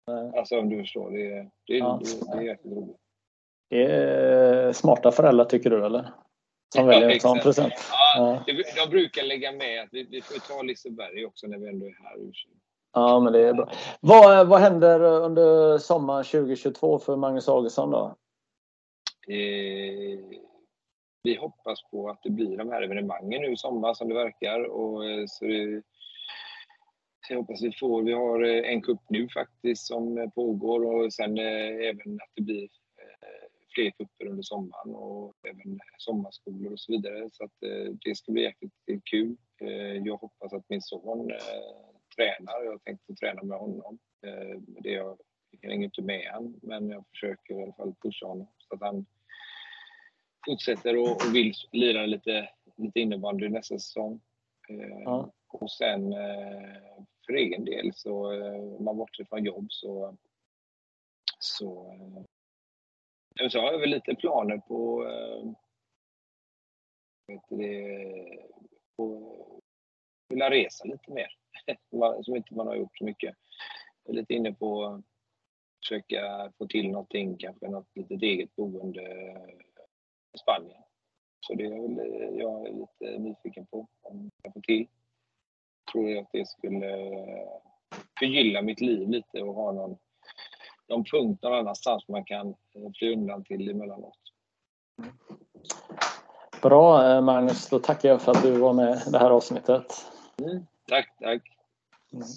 Nej. Alltså om du förstår, det, det, ja. det, det är jäkligt roligt. Det är smarta föräldrar tycker du eller? Som väljer en sån present. Ja, ja. Jag brukar lägga med att vi, vi får ta Liseberg också när vi ändå är här. Ja, men det är bra. Vad, vad händer under sommaren 2022 för Magnus Augustsson då? Eh, vi hoppas på att det blir de här evenemangen nu i sommar som det verkar. Och, eh, så det, jag hoppas vi får. Vi har eh, en kupp nu faktiskt som eh, pågår och sen eh, även att det blir fler kupper under sommaren och även sommarskolor och så vidare. Så att, eh, det ska bli jäkligt kul. Eh, jag hoppas att min son eh, tränar. Jag tänkte träna med honom. Det jag, hänger inte med han, men jag försöker i alla fall pusha honom så att han fortsätter och, och vill lira lite, lite innebandy nästa säsong. Ja. Och sen för egen del så, om man bortser från jobb så, så så har jag väl lite planer på, vet det, på vilja resa lite mer. som inte man har gjort så mycket. Jag är lite inne på att försöka få till någonting, kanske något litet eget boende i Spanien. Så det är väl jag är lite nyfiken på om jag får till. Tror jag att det skulle förgylla mitt liv lite och ha någon någon punkt någon annanstans man kan eh, fly undan till emellanåt. Bra eh, Magnus, då tackar jag för att du var med i det här avsnittet. Mm, Tak, tak. No.